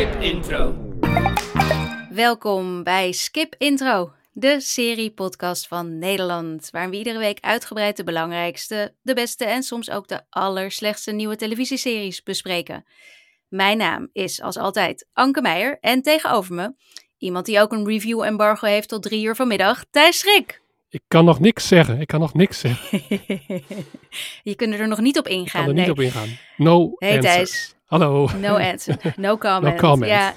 Skip Intro. Welkom bij Skip Intro, de serie-podcast van Nederland, waarin we iedere week uitgebreid de belangrijkste, de beste en soms ook de allerslechtste nieuwe televisieseries bespreken. Mijn naam is als altijd Anke Meijer en tegenover me iemand die ook een review-embargo heeft tot drie uur vanmiddag, Thijs Schrik. Ik kan nog niks zeggen. Ik kan nog niks zeggen. Je kunt er nog niet op Ik ingaan. kan er nee. niet op ingaan. No Hey, answers. Thijs. Hallo. No answer. No comment. No comment. Ja.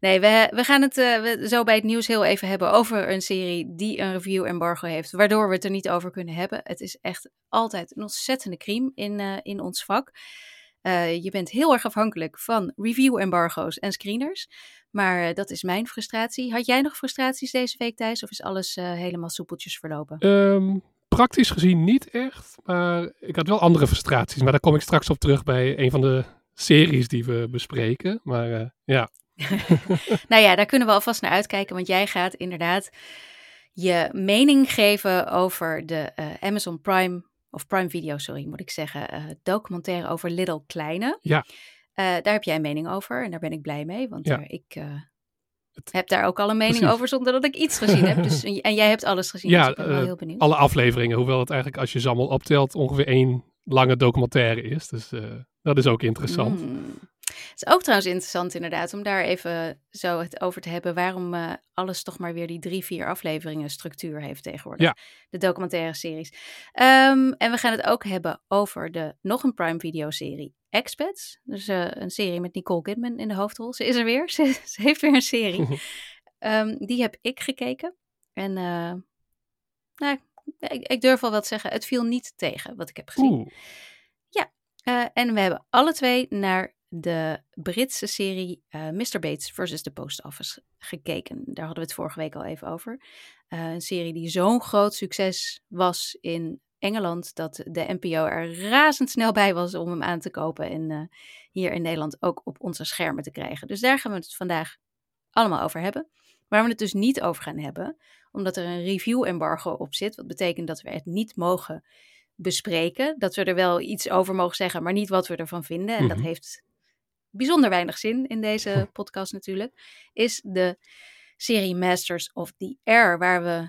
Nee, we, we gaan het eh, we- zo bij het nieuws heel even hebben over een serie die een review-embargo heeft, waardoor we het er niet over kunnen hebben. Het is echt altijd een ontzettende crime in, eh, in ons vak. Eh, je bent heel erg afhankelijk van review-embargo's en screeners. Maar dat is mijn frustratie. Had jij nog frustraties deze week, Thijs? Of is alles helemaal soepeltjes verlopen? Ehm, praktisch gezien niet echt. Maar ik had wel andere frustraties. Maar daar kom ik straks op terug bij een van de series die we bespreken. Maar eh, ja. Nou ja, daar kunnen we alvast naar uitkijken, want jij gaat inderdaad je mening geven over de eh, Amazon Prime, of Prime Video, sorry, moet ik zeggen, eh, documentaire over Little Kleine. Ja. Daar heb jij een mening over en daar ben ik blij mee, want Ja. ik Het- heb daar ook al een mening Precies. over zonder dat ik iets gezien heb. Dus, en jij hebt alles gezien, Ja, dus ik ben wel eh, heel benieuwd. Alle afleveringen. Hoewel het eigenlijk als je ze allemaal optelt ongeveer één lange documentaire is. Dus eh, dat is ook interessant. Mm. Het is ook trouwens interessant inderdaad om daar even zo het over te hebben waarom eh, alles toch maar weer die drie, vier afleveringen structuur heeft tegenwoordig. Ja. De documentaire series. Ehm, en we gaan het ook hebben over de nog een Prime Video serie Expats. Dus eh, een serie met Nicole Kidman in de hoofdrol. Ze is er weer. Ze, ze heeft weer een serie. Ehm, die heb ik gekeken. En eh, nou, ik, ik durf al wel te zeggen, het viel niet tegen wat ik heb gezien. Oeh. Eh, en we hebben alle twee naar de Britse serie eh Mr. Bates versus The Post Office gekeken. Daar hadden we het vorige week al even over. Eh, een serie die zo'n groot succes was in Engeland dat de NPO er razendsnel bij was om hem aan te kopen en eh, hier in Nederland ook op onze schermen te krijgen. Dus daar gaan we het vandaag allemaal over hebben. Waar we het dus niet over gaan hebben, omdat er een review-embargo op zit, wat betekent dat we het niet mogen bespreken. Dat we er wel iets over mogen zeggen, maar niet wat we ervan vinden. En dat Mhm. heeft bijzonder weinig zin in deze podcast natuurlijk. Is de serie Masters of the Air, waar we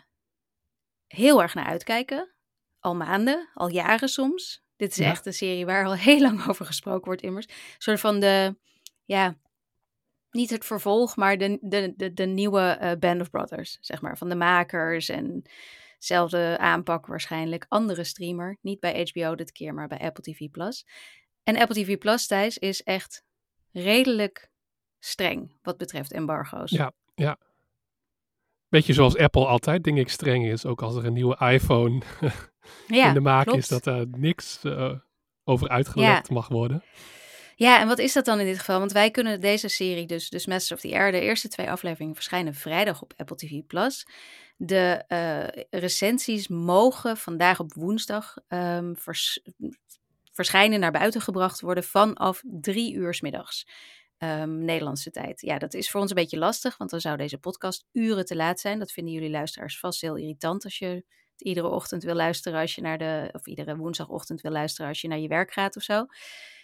heel erg naar uitkijken. Al maanden, al jaren soms. Dit is Ja. echt een serie waar al heel lang over gesproken wordt immers. Een soort van de, ja, niet het vervolg, maar de, de, de, de nieuwe eh, Band of Brothers, zeg maar. Van de makers en zelfde aanpak waarschijnlijk. Andere streamer, niet bij HBO dit keer, maar bij Apple TV+. Plus. En Apple TV Plus, Thijs, is echt redelijk streng wat betreft embargo's. Ja. Beetje zoals Apple altijd, denk ik, streng is. Ook als er een nieuwe iPhone Ja, in de maak klopt. is, dat daar niks eh, over uitgelegd mag worden. Ja, en wat is dat dan in dit geval? Want wij kunnen deze serie, dus, dus Masters of the Air, de eerste twee afleveringen verschijnen vrijdag op Apple TV+. Plus. De eh, recensies mogen vandaag op woensdag ehm, vers- verschijnen, naar buiten gebracht worden vanaf drie uur 's middags. ehm, Nederlandse tijd. Ja, dat is voor ons een beetje lastig, want dan zou deze podcast uren te laat zijn. Dat vinden jullie luisteraars vast heel irritant als je het iedere ochtend wil luisteren als je naar de, of iedere woensdagochtend wil luisteren als je naar je werk gaat of zo.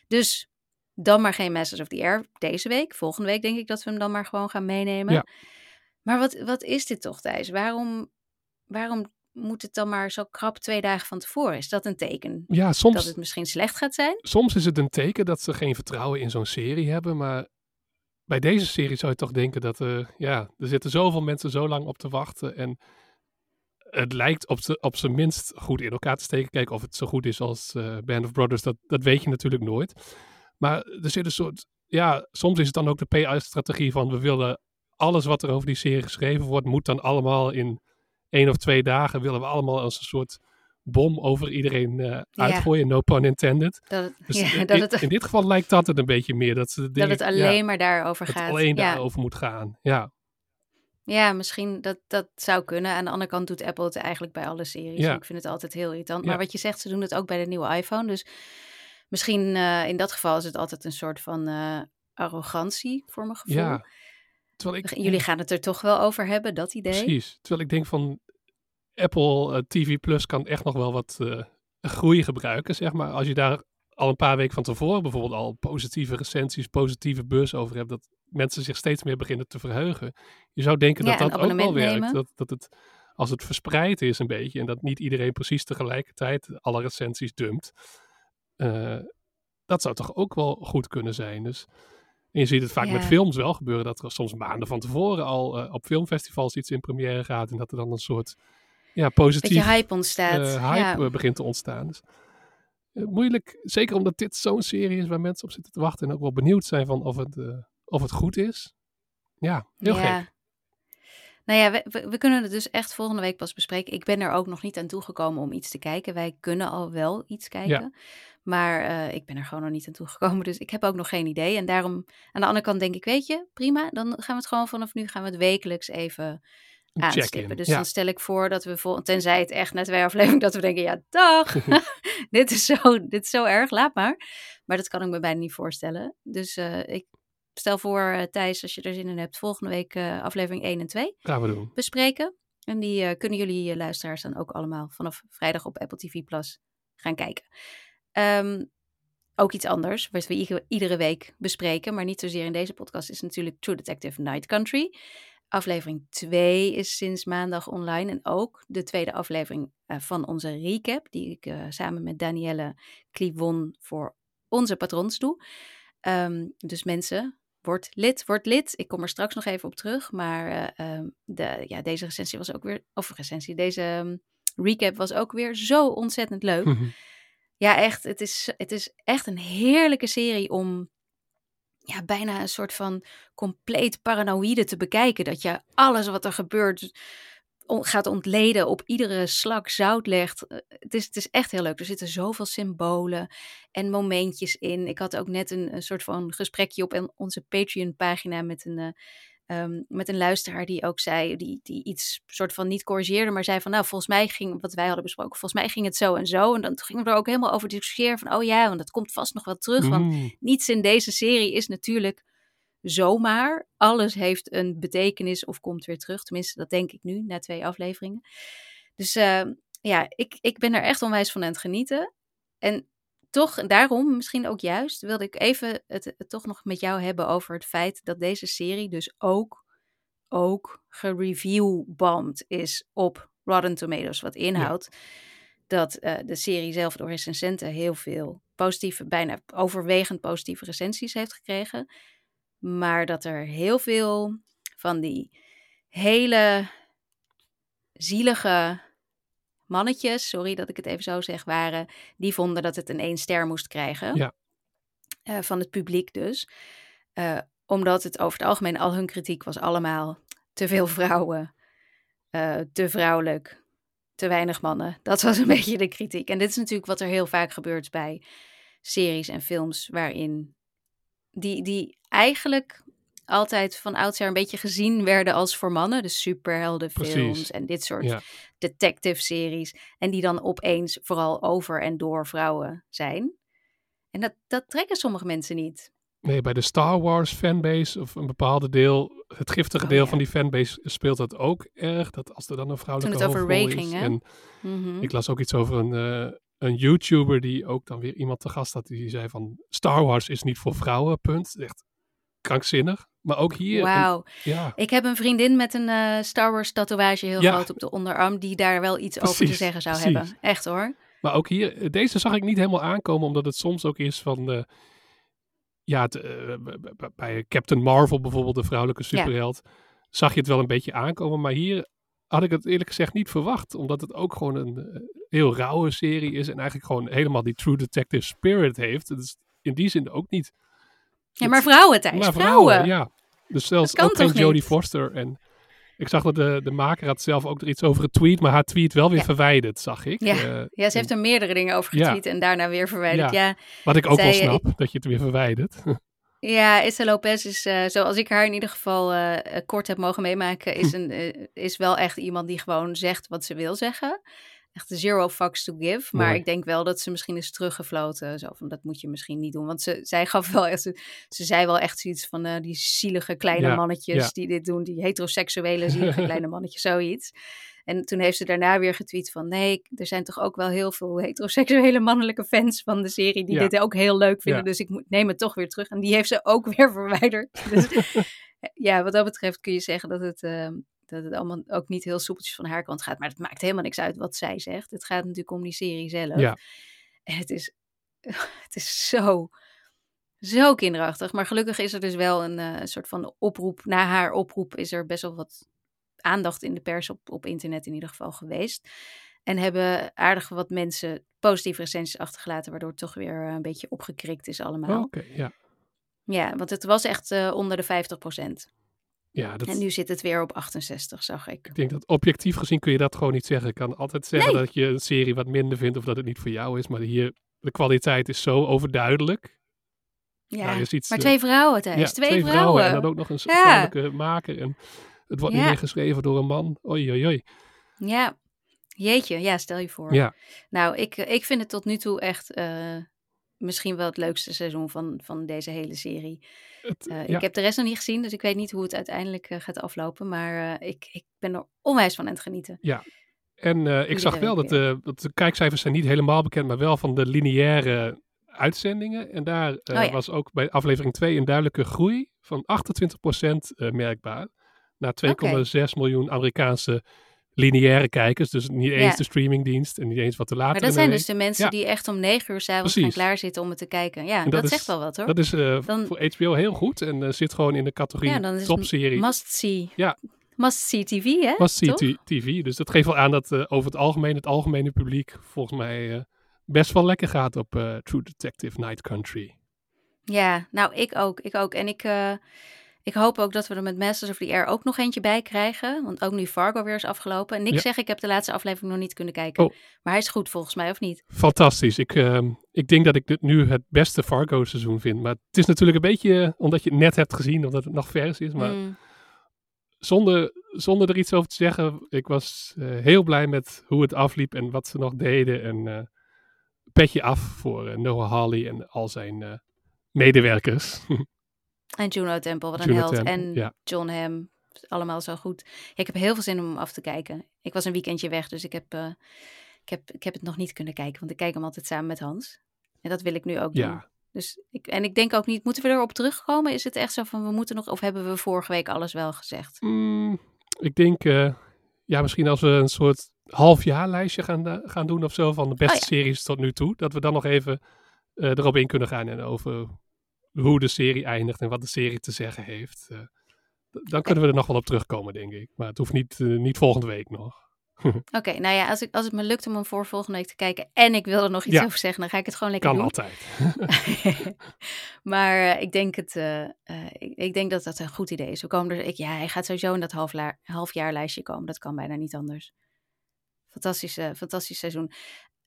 Dus dan maar geen Masters of the Air deze week. Volgende week denk ik dat we hem dan maar gewoon gaan meenemen. Ja. Maar wat, wat is dit toch, Thijs? Waarom, waarom moet het dan maar zo krap twee dagen van tevoren? Is dat een teken Ja, dat soms, het misschien slecht gaat zijn? soms is het een teken dat ze geen vertrouwen in zo'n serie hebben. Maar bij deze serie zou je toch denken dat eh, ja, er zitten zoveel mensen zo lang op te wachten. En het lijkt op, op zijn minst goed in elkaar te steken. Kijk, of het zo goed is als eh, Band of Brothers, dat, dat weet je natuurlijk nooit. Maar er zit een soort, ja, soms is het dan ook de PR-strategie van we willen alles wat er over die serie geschreven wordt, moet dan allemaal in één of twee dagen, willen we allemaal als een soort bom over iedereen eh, uitgooien, no pun intended. Dat het, Dus ja, in, dat het, in dit geval lijkt dat het een beetje meer, dat, ze dat dingen- het ja, alleen maar daarover het gaat. alleen ja. daarover moet gaan. Ja, Ja, misschien dat dat zou kunnen. Aan de andere kant doet Apple het eigenlijk bij alle series. Ja. Ik vind het altijd heel irritant. Maar wat je zegt, ze doen het ook bij de nieuwe iPhone. Dus misschien eh, in dat geval is het altijd een soort van eh, arrogantie voor mijn gevoel. ja. Terwijl ik, Jullie gaan het er toch wel over hebben, dat idee? Precies. Terwijl ik denk van Apple eh, TV Plus kan echt nog wel wat eh, groei gebruiken, zeg maar. Als je daar al een paar weken van tevoren bijvoorbeeld al positieve recensies, positieve bus over hebt, dat mensen zich steeds meer beginnen te verheugen. Je zou denken Ja, dat dat ook wel werkt. nemen. Dat, dat het, als het verspreid is een beetje en dat niet iedereen precies tegelijkertijd alle recensies dumpt, eh, dat zou toch ook wel goed kunnen zijn. Dus, en je ziet het vaak met Ja. films wel gebeuren, dat er soms maanden van tevoren al eh, op filmfestivals iets in première gaat en dat er dan een soort ja, positief hype ontstaat. eh, hype ja. eh, begint te ontstaan. Dus, moeilijk, zeker omdat dit zo'n serie is waar mensen op zitten te wachten en ook wel benieuwd zijn van of het, of het goed is. Ja, heel ja. gek. Nou ja, we, we, we kunnen het dus echt volgende week pas bespreken. Ik ben er ook nog niet aan toegekomen om iets te kijken. Wij kunnen al wel iets kijken. Maar eh, ik ben er gewoon nog niet aan toegekomen. Dus ik heb ook nog geen idee. En daarom, aan de andere kant denk ik, weet je, prima. Dan gaan we het gewoon vanaf nu, gaan we het wekelijks even aanstippen. Dus ja. dan stel ik voor dat we, vol, tenzij het echt na twee afleveringen, dat we denken, ja, dag. dit, is zo, dit is zo erg, laat maar. Maar dat kan ik me bijna niet voorstellen. Dus eh, ik stel voor, eh, Thijs, als je er zin in hebt, volgende week aflevering 1 en 2 Gaan we doen. bespreken. En die kunnen jullie luisteraars dan ook allemaal vanaf vrijdag op Apple TV Plus gaan kijken. Ehm, ook iets anders, wat we iedere, week bespreken, maar niet zozeer in deze podcast, is natuurlijk True Detective Night Country. Aflevering 2 is sinds maandag online. En ook de tweede aflevering eh, van onze recap, die ik eh, samen met Danielle Clivon voor onze patrons doe. Ehm, dus mensen, word lid, word lid. Ik kom er straks nog even op terug. Maar eh, ehm, de, ja, deze recensie was ook weer, of recensie, deze recap was ook weer zo ontzettend leuk. Ja, echt. Het is, het is echt een heerlijke serie om ja, bijna een soort van compleet paranoïde te bekijken. Dat je alles wat er gebeurt gaat ontleden, op iedere slak zout legt. Eh, Het is, het is echt heel leuk. Er zitten zoveel symbolen en momentjes in. Ik had ook net een, een soort van gesprekje op onze Patreon-pagina met een... ehm, met een luisteraar die ook zei, die, die iets soort van niet corrigeerde, maar zei van, nou, volgens mij ging, wat wij hadden besproken, volgens mij ging het zo en zo. En dan gingen we er ook helemaal over discussiëren van, oh ja, want dat komt vast nog wel terug. Want Mm, niets in deze serie is natuurlijk zomaar. Alles heeft een betekenis of komt weer terug. Tenminste, dat denk ik nu, na twee afleveringen. Dus eh, ja, ik, ik ben er echt onwijs van aan het genieten. En toch, daarom, misschien ook juist, wilde ik even het, het toch nog met jou hebben over het feit dat deze serie dus ook, ook gereviewbomd is op Rotten Tomatoes. Wat inhoudt dat eh, de serie zelf door recensenten heel veel positieve, bijna overwegend positieve recensies heeft gekregen. Maar dat er heel veel van die hele zielige mannetjes, sorry dat ik het even zo zeg, waren, die vonden dat het een één ster moest krijgen. Ja. Eh, van het publiek dus. Eh, omdat het over het algemeen al hun kritiek was allemaal te veel vrouwen, eh, te vrouwelijk, te weinig mannen. Dat was een beetje de kritiek. En dit is natuurlijk wat er heel vaak gebeurt bij series en films waarin die, die eigenlijk altijd van oudsher een beetje gezien werden als voor mannen. Dus superheldenfilms Precies. en dit soort Ja. detective-series. En die dan opeens vooral over en door vrouwen zijn. En dat, dat trekken sommige mensen niet. Nee, bij de Star Wars fanbase, of een bepaalde deel, het giftige Oh, deel ja. van die fanbase speelt dat ook erg. Dat als er dan een vrouwelijke Toen het over Ray ging, Mhm. ik las ook iets over een, eh, een YouTuber die ook dan weer iemand te gast had. Die zei van, Star Wars is niet voor vrouwen, punt. Echt krankzinnig. Maar ook hier, Wauw. ja, Ik heb een vriendin met een eh, Star Wars tatoeage heel Ja. groot op de onderarm. Die daar wel iets over te zeggen zou precies. hebben. Echt hoor. Maar ook hier, eh, deze zag ik niet helemaal aankomen, omdat het soms ook is van. eh, ja, het, bij Captain Marvel bijvoorbeeld, de vrouwelijke superheld, zag je het wel een beetje aankomen. Maar hier had ik het eerlijk gezegd niet verwacht, omdat het ook gewoon een heel rauwe serie is en eigenlijk gewoon helemaal die True Detective spirit heeft. Dus in die zin ook niet. Ja, maar vrouwen, Thijs. maar vrouwen. ja. Dus zelfs ook geen Jodie? Foster. En ik zag dat de, de maker had zelf ook er iets over getweet, maar haar tweet wel weer Ja. verwijderd, zag ik. Ja. Eh, Ja, ze heeft er meerdere dingen over Ja. getweet en daarna weer verwijderd. Ja, Wat ik ook wel Zij, eh, snap, dat je het weer verwijdert. ja Issa Lopez is, eh, zoals ik haar in ieder geval kort heb mogen meemaken, is, een, eh, is wel echt iemand die gewoon zegt wat ze wil zeggen. Echt zero fucks to give. Maar Mooi. ik denk wel dat ze misschien is teruggefloten. Zo van, dat moet je misschien niet doen. Want ze, zij gaf wel echt, ze zei wel echt zoiets van eh, die zielige kleine Ja, mannetjes ja. die dit doen. Die heteroseksuele zielige kleine mannetjes, zoiets. En toen heeft ze daarna weer getweet van... nee, er zijn toch ook wel heel veel heteroseksuele mannelijke fans van de serie... die Ja. dit ook heel leuk vinden, dus ik moet, neem het toch weer terug. En die heeft ze ook weer verwijderd. Dus ja, wat dat betreft kun je zeggen dat het... eh, dat het allemaal ook niet heel soepeltjes van haar kant gaat. Maar het maakt helemaal niks uit wat zij zegt. Het gaat natuurlijk om die serie zelf. Ja. En het is, het is zo, zo kinderachtig. Maar gelukkig is er dus wel een eh, soort van oproep. Na haar oproep is er best wel wat aandacht in de pers op, op internet in ieder geval geweest. En hebben aardig wat mensen positieve recensies achtergelaten, waardoor het toch weer eh, een beetje opgekrikt is allemaal. Oké, ja. Ja, want het was echt eh, onder de 50%. Ja, dat, En nu zit het weer op 68, zag ik. ik denk dat objectief gezien kun je dat gewoon niet zeggen. Ik kan altijd zeggen Nee. dat je een serie wat minder vindt of dat het niet voor jou is. Maar hier, de kwaliteit is zo overduidelijk. Ja, Nou, is iets, maar eh, twee vrouwen, Thijs. ja, twee, vrouwen. En dan ook nog een Ja. vrouwelijke maker. En het wordt niet meer geschreven door een man. Oei, oei, oei. Ja, jeetje. Ja, stel je voor. Ja, Nou, ik, ik vind het tot nu toe echt eh, misschien wel het leukste seizoen van, van deze hele serie. Eh, ja. Ik heb de rest nog niet gezien, dus ik weet niet hoe het uiteindelijk eh, gaat aflopen. Maar eh, ik, ik ben er onwijs van aan het genieten. En eh, ik zag wel dat, de dat de kijkcijfers zijn niet helemaal bekend, maar wel van de lineaire uitzendingen. En daar Oh ja. was ook bij aflevering 2 een duidelijke groei van 28% eh, merkbaar. Naar 2,6 miljoen Amerikaanse lineaire kijkers. Dus niet eens Ja. de streamingdienst en niet eens wat te later Maar dat zijn week. dus de mensen Ja. die echt om negen uur s'avonds gaan klaarzitten om het te kijken. Ja, dat, is- zegt wel wat hoor. Dat is eh, Dan- voor HBO heel goed en eh, zit gewoon in de categorie ja, dan is het topserie. must see. Ja. Must see TV, hè? Must see Toch? t- TV. Dus dat geeft wel aan dat eh, over het algemeen, het algemene publiek volgens mij best wel lekker gaat op True Detective Night Country. Ja, nou, ik ook. Ik ook. En ik, ik hoop ook dat we er met Masters of the Air ook nog eentje bij krijgen. Want ook nu Fargo weer is afgelopen. En ik Ja. zeg, ik heb de laatste aflevering nog niet kunnen kijken. Oh. Maar hij is goed volgens mij, of niet? Fantastisch. Ik, ehm, ik denk dat ik dit nu het beste Fargo seizoen vind. Maar het is natuurlijk een beetje, eh, omdat je het net hebt gezien, omdat het nog vers is. Maar Mm. zonder, zonder er iets over te zeggen, ik was eh, heel blij met hoe het afliep en wat ze nog deden. En eh, petje af voor Noah Hawley en al zijn medewerkers. En Juno Temple, wat een Juno held. Temple, en ja. John Hamm, allemaal zo goed. Ja, ik heb heel veel zin om af te kijken. Ik was een weekendje weg, dus ik heb, eh, ik, heb, ik heb het nog niet kunnen kijken. Want ik kijk hem altijd samen met Hans. En dat wil ik nu ook doen. Dus ik, en ik denk ook niet, moeten we erop terugkomen? Is het echt zo van, we moeten nog, of hebben we vorige week alles wel gezegd? Mm, ik denk, eh, ja, misschien als we een soort halfjaarlijstje gaan, eh, gaan doen of zo van de beste Oh ja. series tot nu toe. Dat we dan nog even erop in kunnen gaan en over hoe de serie eindigt en wat de serie te zeggen heeft. Eh, dan kunnen we er nog wel op terugkomen, denk ik. Maar het hoeft niet, eh, niet volgende week nog. Oké, nou ja, als, ik, als het me lukt om hem voor volgende week te kijken en ik wil er nog iets Ja. over zeggen, dan ga ik het gewoon lekker Kan doen. altijd. maar eh, ik, denk het, ik, ik denk dat dat een goed idee is. We komen er, ik, ja, hij gaat sowieso in dat halfjaarlijstje komen. Dat kan bijna niet anders. Fantastisch, eh, fantastisch seizoen.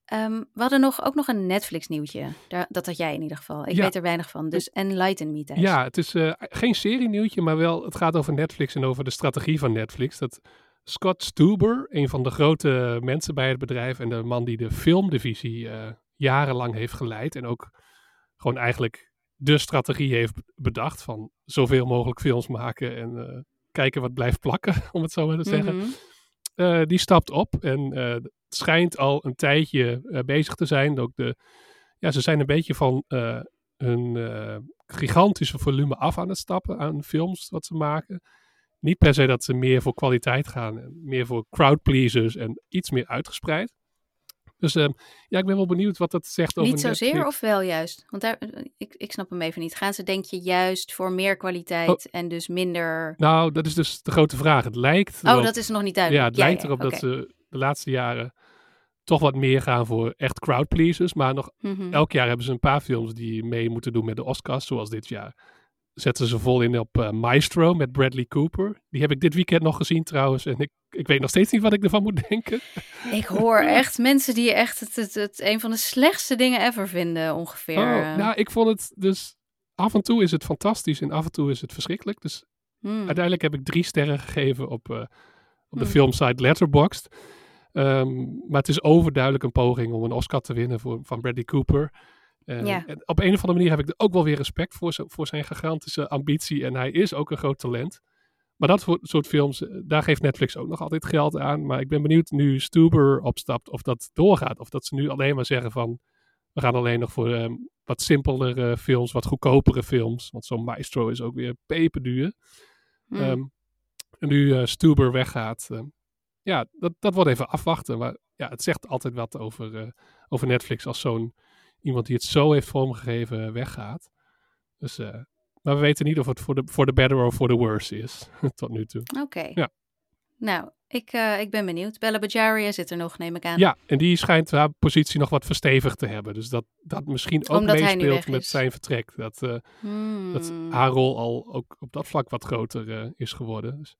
Ehm, we hadden nog, ook nog een Netflix nieuwtje. Daar, dat had jij in ieder geval. Ik Ja. weet er weinig van. Dus enlighten me, Thijs. Ja, het is eh, geen serienieuwtje, maar wel, het gaat over Netflix en over de strategie van Netflix. Dat Scott Stuber, een van de grote mensen bij het bedrijf en de man die de filmdivisie eh, jarenlang heeft geleid en ook gewoon eigenlijk de strategie heeft bedacht van zoveel mogelijk films maken en eh, kijken wat blijft plakken, om het zo maar te zeggen. Mhm. Eh, die stapt op en eh, het schijnt al een tijdje eh, bezig te zijn. Ook de, ja, ze zijn een beetje van eh, hun eh, gigantische volume af aan het stappen aan films wat ze maken. Niet per se dat ze meer voor kwaliteit gaan, meer voor crowdpleasers en iets meer uitgespreid. Dus eh, ja, ik ben wel benieuwd wat dat zegt over Niet zozeer Netflix. of wel juist? Want daar, eh, ik, ik snap hem even niet. Gaan ze denk je juist voor meer kwaliteit Oh. en dus minder... Nou, dat is dus de grote vraag. Het lijkt Oh, erop- dat is nog niet Ja, duidelijk. het lijkt erop dat ze de laatste jaren toch wat meer gaan voor echt crowdpleasers. Maar nog Mhm. elk jaar hebben ze een paar films die mee moeten doen met de Oscars, zoals dit jaar. Zetten ze vol in op eh, Maestro met Bradley Cooper. Die heb ik dit weekend nog gezien trouwens. En ik, ik weet nog steeds niet wat ik ervan moet denken. Ik hoor echt mensen die echt het, het, het een van de slechtste dingen ever vinden, ongeveer. Oh, nou, ik vond het dus... Af en toe is het fantastisch en af en toe is het verschrikkelijk. Dus Hmm. uiteindelijk heb ik drie sterren gegeven op, eh, op de Hmm. filmsite Letterboxd. Ehm, maar het is overduidelijk een poging om een Oscar te winnen voor, van Bradley Cooper. Ja. en op een of andere manier heb ik er ook wel weer respect voor, zijn- voor zijn gigantische ambitie. En hij is ook een groot talent. maar dat soort films, eh, daar geeft Netflix ook nog altijd geld aan. Maar ik ben benieuwd nu Stuber opstapt of dat doorgaat. Of dat ze nu alleen maar zeggen van, we gaan alleen nog voor ehm, wat simpelere films, wat goedkopere films. Want zo'n Maestro is ook weer peperduur. Hmm. Ehm, en nu eh, Stuber weggaat. ehm, ja, dat, dat wordt even afwachten. Maar ja, het zegt altijd wat over, eh, over Netflix als zo'n iemand die het zo heeft vormgegeven weggaat. Dus, eh, maar we weten niet of het voor de, voor de better of voor de worse is. tot nu toe. Oké. ja. Nou, ik, eh, ik ben benieuwd. Bella Bajaria zit er nog, neem ik aan. Ja, en die schijnt haar positie nog wat verstevigd te hebben. Dus dat, dat misschien ook Omdat nu meespeelt met zijn vertrek. Dat, eh, dat Hmm. haar rol al ook op dat vlak wat groter eh, is geworden. Dus.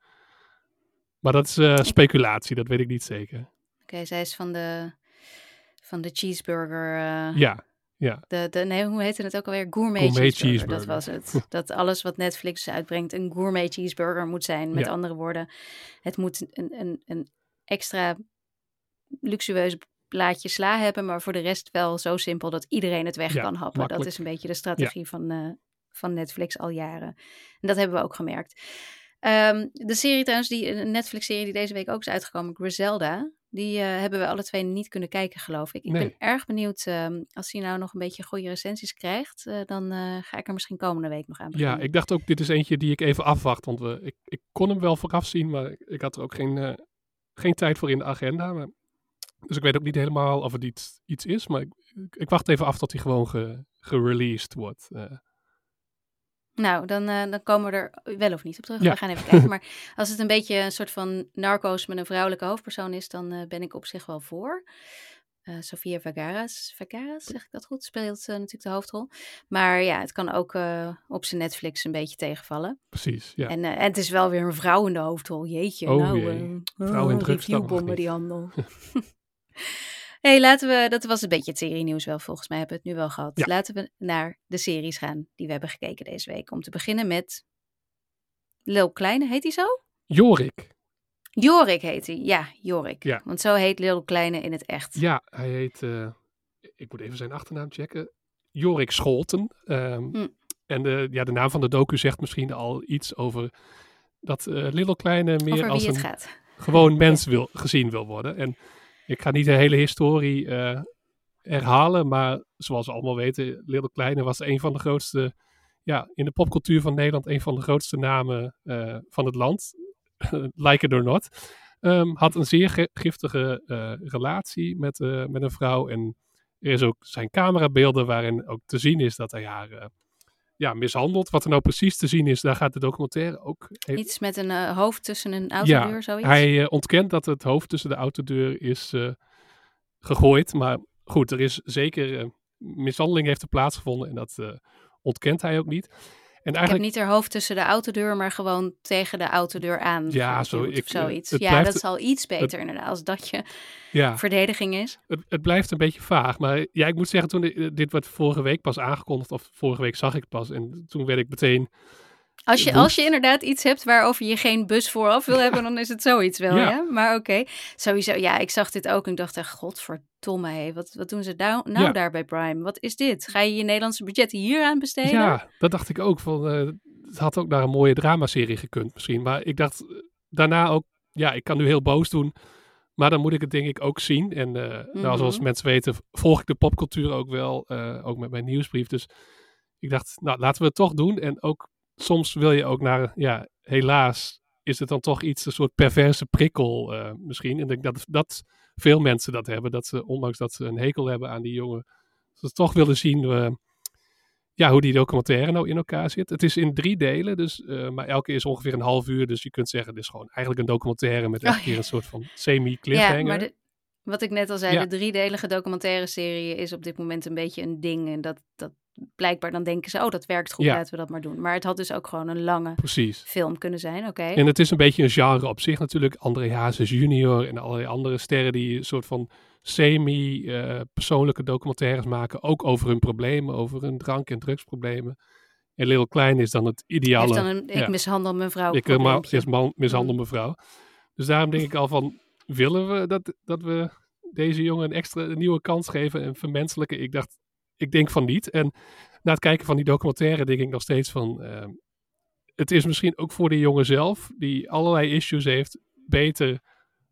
Maar dat is eh, speculatie, dat weet ik niet zeker. Oké, zij is van de, van de cheeseburger. eh, Ja, ja. de, de, nee, hoe heette het ook alweer? Gourmet, Gourmet cheeseburger. Dat was het. dat alles wat Netflix uitbrengt een gourmet cheeseburger moet zijn. Met Ja. andere woorden, het moet een, een, een extra luxueus blaadje sla hebben, maar voor de rest wel zo simpel dat iedereen het weg Ja, kan happen. makkelijk. Dat is een beetje de strategie van, eh, van Netflix al jaren. En dat hebben we ook gemerkt. Ehm, de serie trouwens, die, een Netflix-serie die deze week ook is uitgekomen, Griselda, die eh, hebben we alle twee niet kunnen kijken, geloof ik. Ik Nee. ben erg benieuwd, ehm, als hij nou nog een beetje goede recensies krijgt, eh, dan eh, ga ik er misschien komende week nog aan ja, beginnen. ik dacht ook, dit is eentje die ik even afwacht. Want we, ik, ik kon hem wel vooraf zien, maar ik had er ook geen, geen tijd voor in de agenda. Maar, dus ik weet ook niet helemaal of het iets, iets is. Maar ik, ik wacht even af tot hij gewoon ge, gereleased wordt. Nou, dan, eh, dan komen we er wel of niet op terug. Ja. We gaan even kijken. Maar als het een beetje een soort van narco's met een vrouwelijke hoofdpersoon is, dan eh, ben ik op zich wel voor. Eh Sofia Vergara's, Vergara's, zeg ik dat goed, speelt eh, natuurlijk de hoofdrol. Maar ja, het kan ook op zijn Netflix een beetje tegenvallen. precies, ja. En, en het is wel weer een vrouw in de hoofdrol. Jeetje, Oh nou, jee. Vrouw in oh, die handel. hey, laten we, dat was een beetje het serie nieuws wel, volgens mij hebben we het nu wel gehad. Ja. Laten we naar de series gaan die we hebben gekeken deze week. Om te beginnen met Lil Kleine, heet hij zo? Jorik. Jorik heet hij, ja, Jorik. Ja. Want zo heet Lil Kleine in het echt. Ja, hij heet, eh, ik moet even zijn achternaam checken, Jorik Scholten. Ehm, Hm. En de, ja, de naam van de docu zegt misschien al iets over dat eh Little Kleine meer als een gaat. gewoon mens wil, gezien wil worden. En ik ga niet de hele historie eh, herhalen, maar zoals we allemaal weten, Little Kleine was een van de grootste, ja, in de popcultuur van Nederland, een van de grootste namen eh, van het land. like it or not. Ehm, had een zeer ge- giftige eh, relatie met, met een vrouw. En er is ook zijn camerabeelden waarin ook te zien is dat hij haar ja, mishandelt. Wat er nou precies te zien is, daar gaat de documentaire ook heel- Iets met een eh, hoofd tussen een autodeur, zoiets. hij eh, ontkent dat het hoofd tussen de autodeur is eh, gegooid. Maar goed, er is zeker mishandeling heeft er plaatsgevonden en dat ontkent hij ook niet. En Ik heb eigenlijk, niet haar hoofd tussen de autodeur, maar gewoon tegen de autodeur aan. Ja, zo, of ik, eh, zoiets. ja, blijft- dat zal iets beter inderdaad, als dat je ja, verdediging is. het, het blijft een beetje vaag. Maar ja, ik moet zeggen, toen dit werd vorige week pas aangekondigd, of vorige week zag ik pas. En toen werd ik meteen, Als je, als je inderdaad iets hebt waarover je geen bus vooraf wil hebben, dan is het zoiets wel, ja. Ja. Maar oké, sowieso, ja, ik zag dit ook en ik dacht echt, godverdomme, hé, wat, wat doen ze nou, nou Ja. daar bij Prime? Wat is dit? Ga je je Nederlandse budget hier aan besteden? ja, dat dacht ik ook. Van, eh, het had ook naar een mooie dramaserie gekund misschien. Maar ik dacht eh, daarna ook, ja, ik kan nu heel boos doen. Maar dan moet ik het denk ik ook zien. En eh, nou, zoals Mhm. mensen weten, volg ik de popcultuur ook wel. ook met mijn nieuwsbrief. Dus ik dacht, nou, laten we het toch doen. En ook soms wil je ook naar, ja, helaas is het dan toch iets, een soort perverse prikkel eh, misschien. En ik denk dat, dat veel mensen dat hebben. Dat ze, ondanks dat ze een hekel hebben aan die jongen, ze toch willen zien eh, ja, hoe die documentaire nou in elkaar zit. Het is in drie delen, dus, eh, maar elke is ongeveer een half uur. Dus je kunt zeggen, het is gewoon eigenlijk een documentaire met elke Oh, keer een soort van semi-cliffhanger. Ja, maar de- wat ik net al zei, Ja. de driedelige documentaire serie is op dit moment een beetje een ding. En dat, dat blijkbaar dan denken ze, oh, dat werkt goed, Ja. laten we dat maar doen. Maar het had dus ook gewoon een lange Precies. film kunnen zijn, oké. En het is een beetje een genre op zich natuurlijk. André Hazes junior en allerlei andere sterren die een soort van semi-persoonlijke documentaires maken. Ook over hun problemen, over hun drank- en drugsproblemen. En Lil Klein is dan het ideale. dan een, ik ja. mishandel mijn vrouw. Ik probleempje. eerst man, mishandel Mm. mevrouw. Dus daarom denk ik al van, willen we dat, dat we deze jongen een extra een nieuwe kans geven en vermenselijken? Ik dacht, ik denk van niet. En na het kijken van die documentaire denk ik nog steeds van, ehm, het is misschien ook voor de jongen zelf, die allerlei issues heeft, beter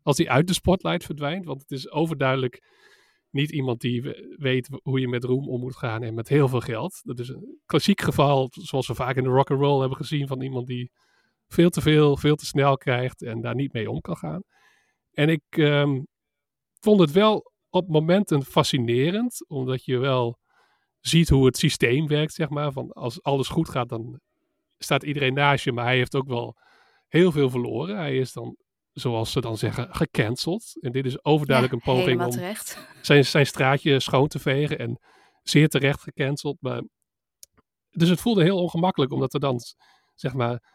als hij uit de spotlight verdwijnt. Want het is overduidelijk niet iemand die weet hoe je met roem om moet gaan en met heel veel geld. Dat is een klassiek geval, zoals we vaak in de rock and roll hebben gezien, van iemand die veel te veel, veel te snel krijgt en daar niet mee om kan gaan. En ik ehm, vond het wel op momenten fascinerend, omdat je wel ziet hoe het systeem werkt, zeg maar. Van als alles goed gaat, dan staat iedereen naast je, maar hij heeft ook wel heel veel verloren. Hij is dan, zoals ze dan zeggen, gecanceld. En dit is overduidelijk een poging om zijn, zijn straatje schoon te vegen en zeer terecht gecanceld. Maar... Dus het voelde heel ongemakkelijk, omdat er dan, zeg maar,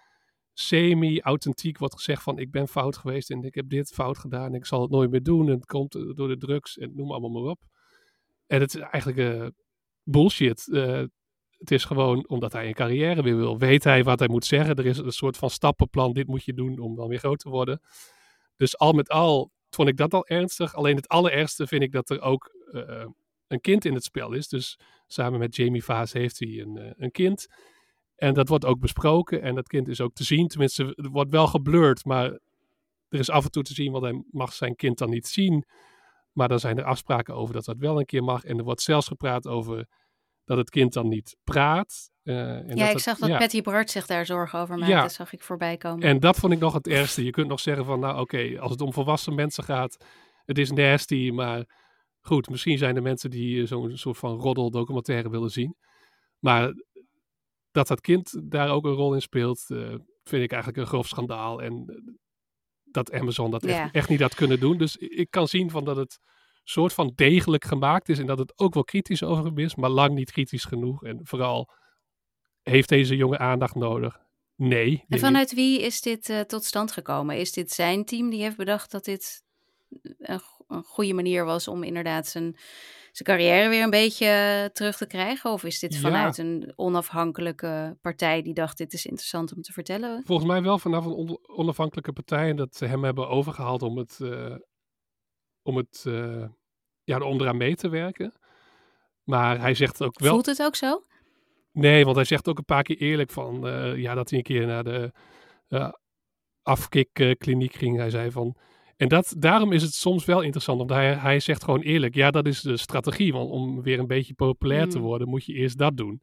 semi-authentiek wordt gezegd van ik ben fout geweest en ik heb dit fout gedaan en ik zal het nooit meer doen en het komt door de drugs en noem allemaal maar op. En het is eigenlijk uh, bullshit. Uh, het is gewoon omdat hij een carrière weer wil. Weet hij wat hij moet zeggen? Er is een soort van stappenplan. Dit moet je doen om dan weer groot te worden. Dus al met al vond ik dat al ernstig. Alleen het allerergste vind ik dat er ook uh, een kind in het spel is. Dus samen met Jamie Vaas heeft hij een, een kind. En dat wordt ook besproken en dat kind is ook te zien. Tenminste, wordt wel geblurred, maar er is af en toe te zien, want hij mag zijn kind dan niet zien. Maar dan zijn er afspraken over dat dat wel een keer mag. En er wordt zelfs gepraat over dat het kind dan niet praat. Uh, en ja, ik zag dat Patty Bart zich daar zorgen over maakte, ja. dat zag ik voorbij komen. En dat vond ik nog het ergste. Je kunt nog zeggen van, nou oké, als het om volwassen mensen gaat, het is nasty, maar goed, misschien zijn er mensen die zo'n soort van roddeldocumentaire willen zien. Maar dat dat kind daar ook een rol in speelt, uh, vind ik eigenlijk een grof schandaal. En eh, dat Amazon dat echt, echt, niet had kunnen doen. Dus ik kan zien van dat het soort van degelijk gemaakt is en dat het ook wel kritisch over hem is, maar lang niet kritisch genoeg. En vooral, heeft deze jongen aandacht nodig? Nee. En vanuit wie is dit uh, tot stand gekomen? Is dit zijn team die heeft bedacht dat dit een, een goede manier was om inderdaad zijn zijn carrière weer een beetje eh, terug te krijgen? Of is dit vanuit een onafhankelijke partij die dacht dit is interessant om te vertellen? Volgens mij wel vanaf een onafhankelijke partij en dat ze hem hebben overgehaald om het, uh, om het uh, ja, er onderaan mee te werken. Maar hij zegt ook wel... Voelt het ook zo? Nee, want hij zegt ook een paar keer eerlijk van ja, dat hij een keer naar de afkikkliniek ging. Hij zei van en dat, daarom is het soms wel interessant, want hij, hij zegt gewoon eerlijk, ja, dat is de strategie, want om weer een beetje populair te mm. worden, moet je eerst dat doen.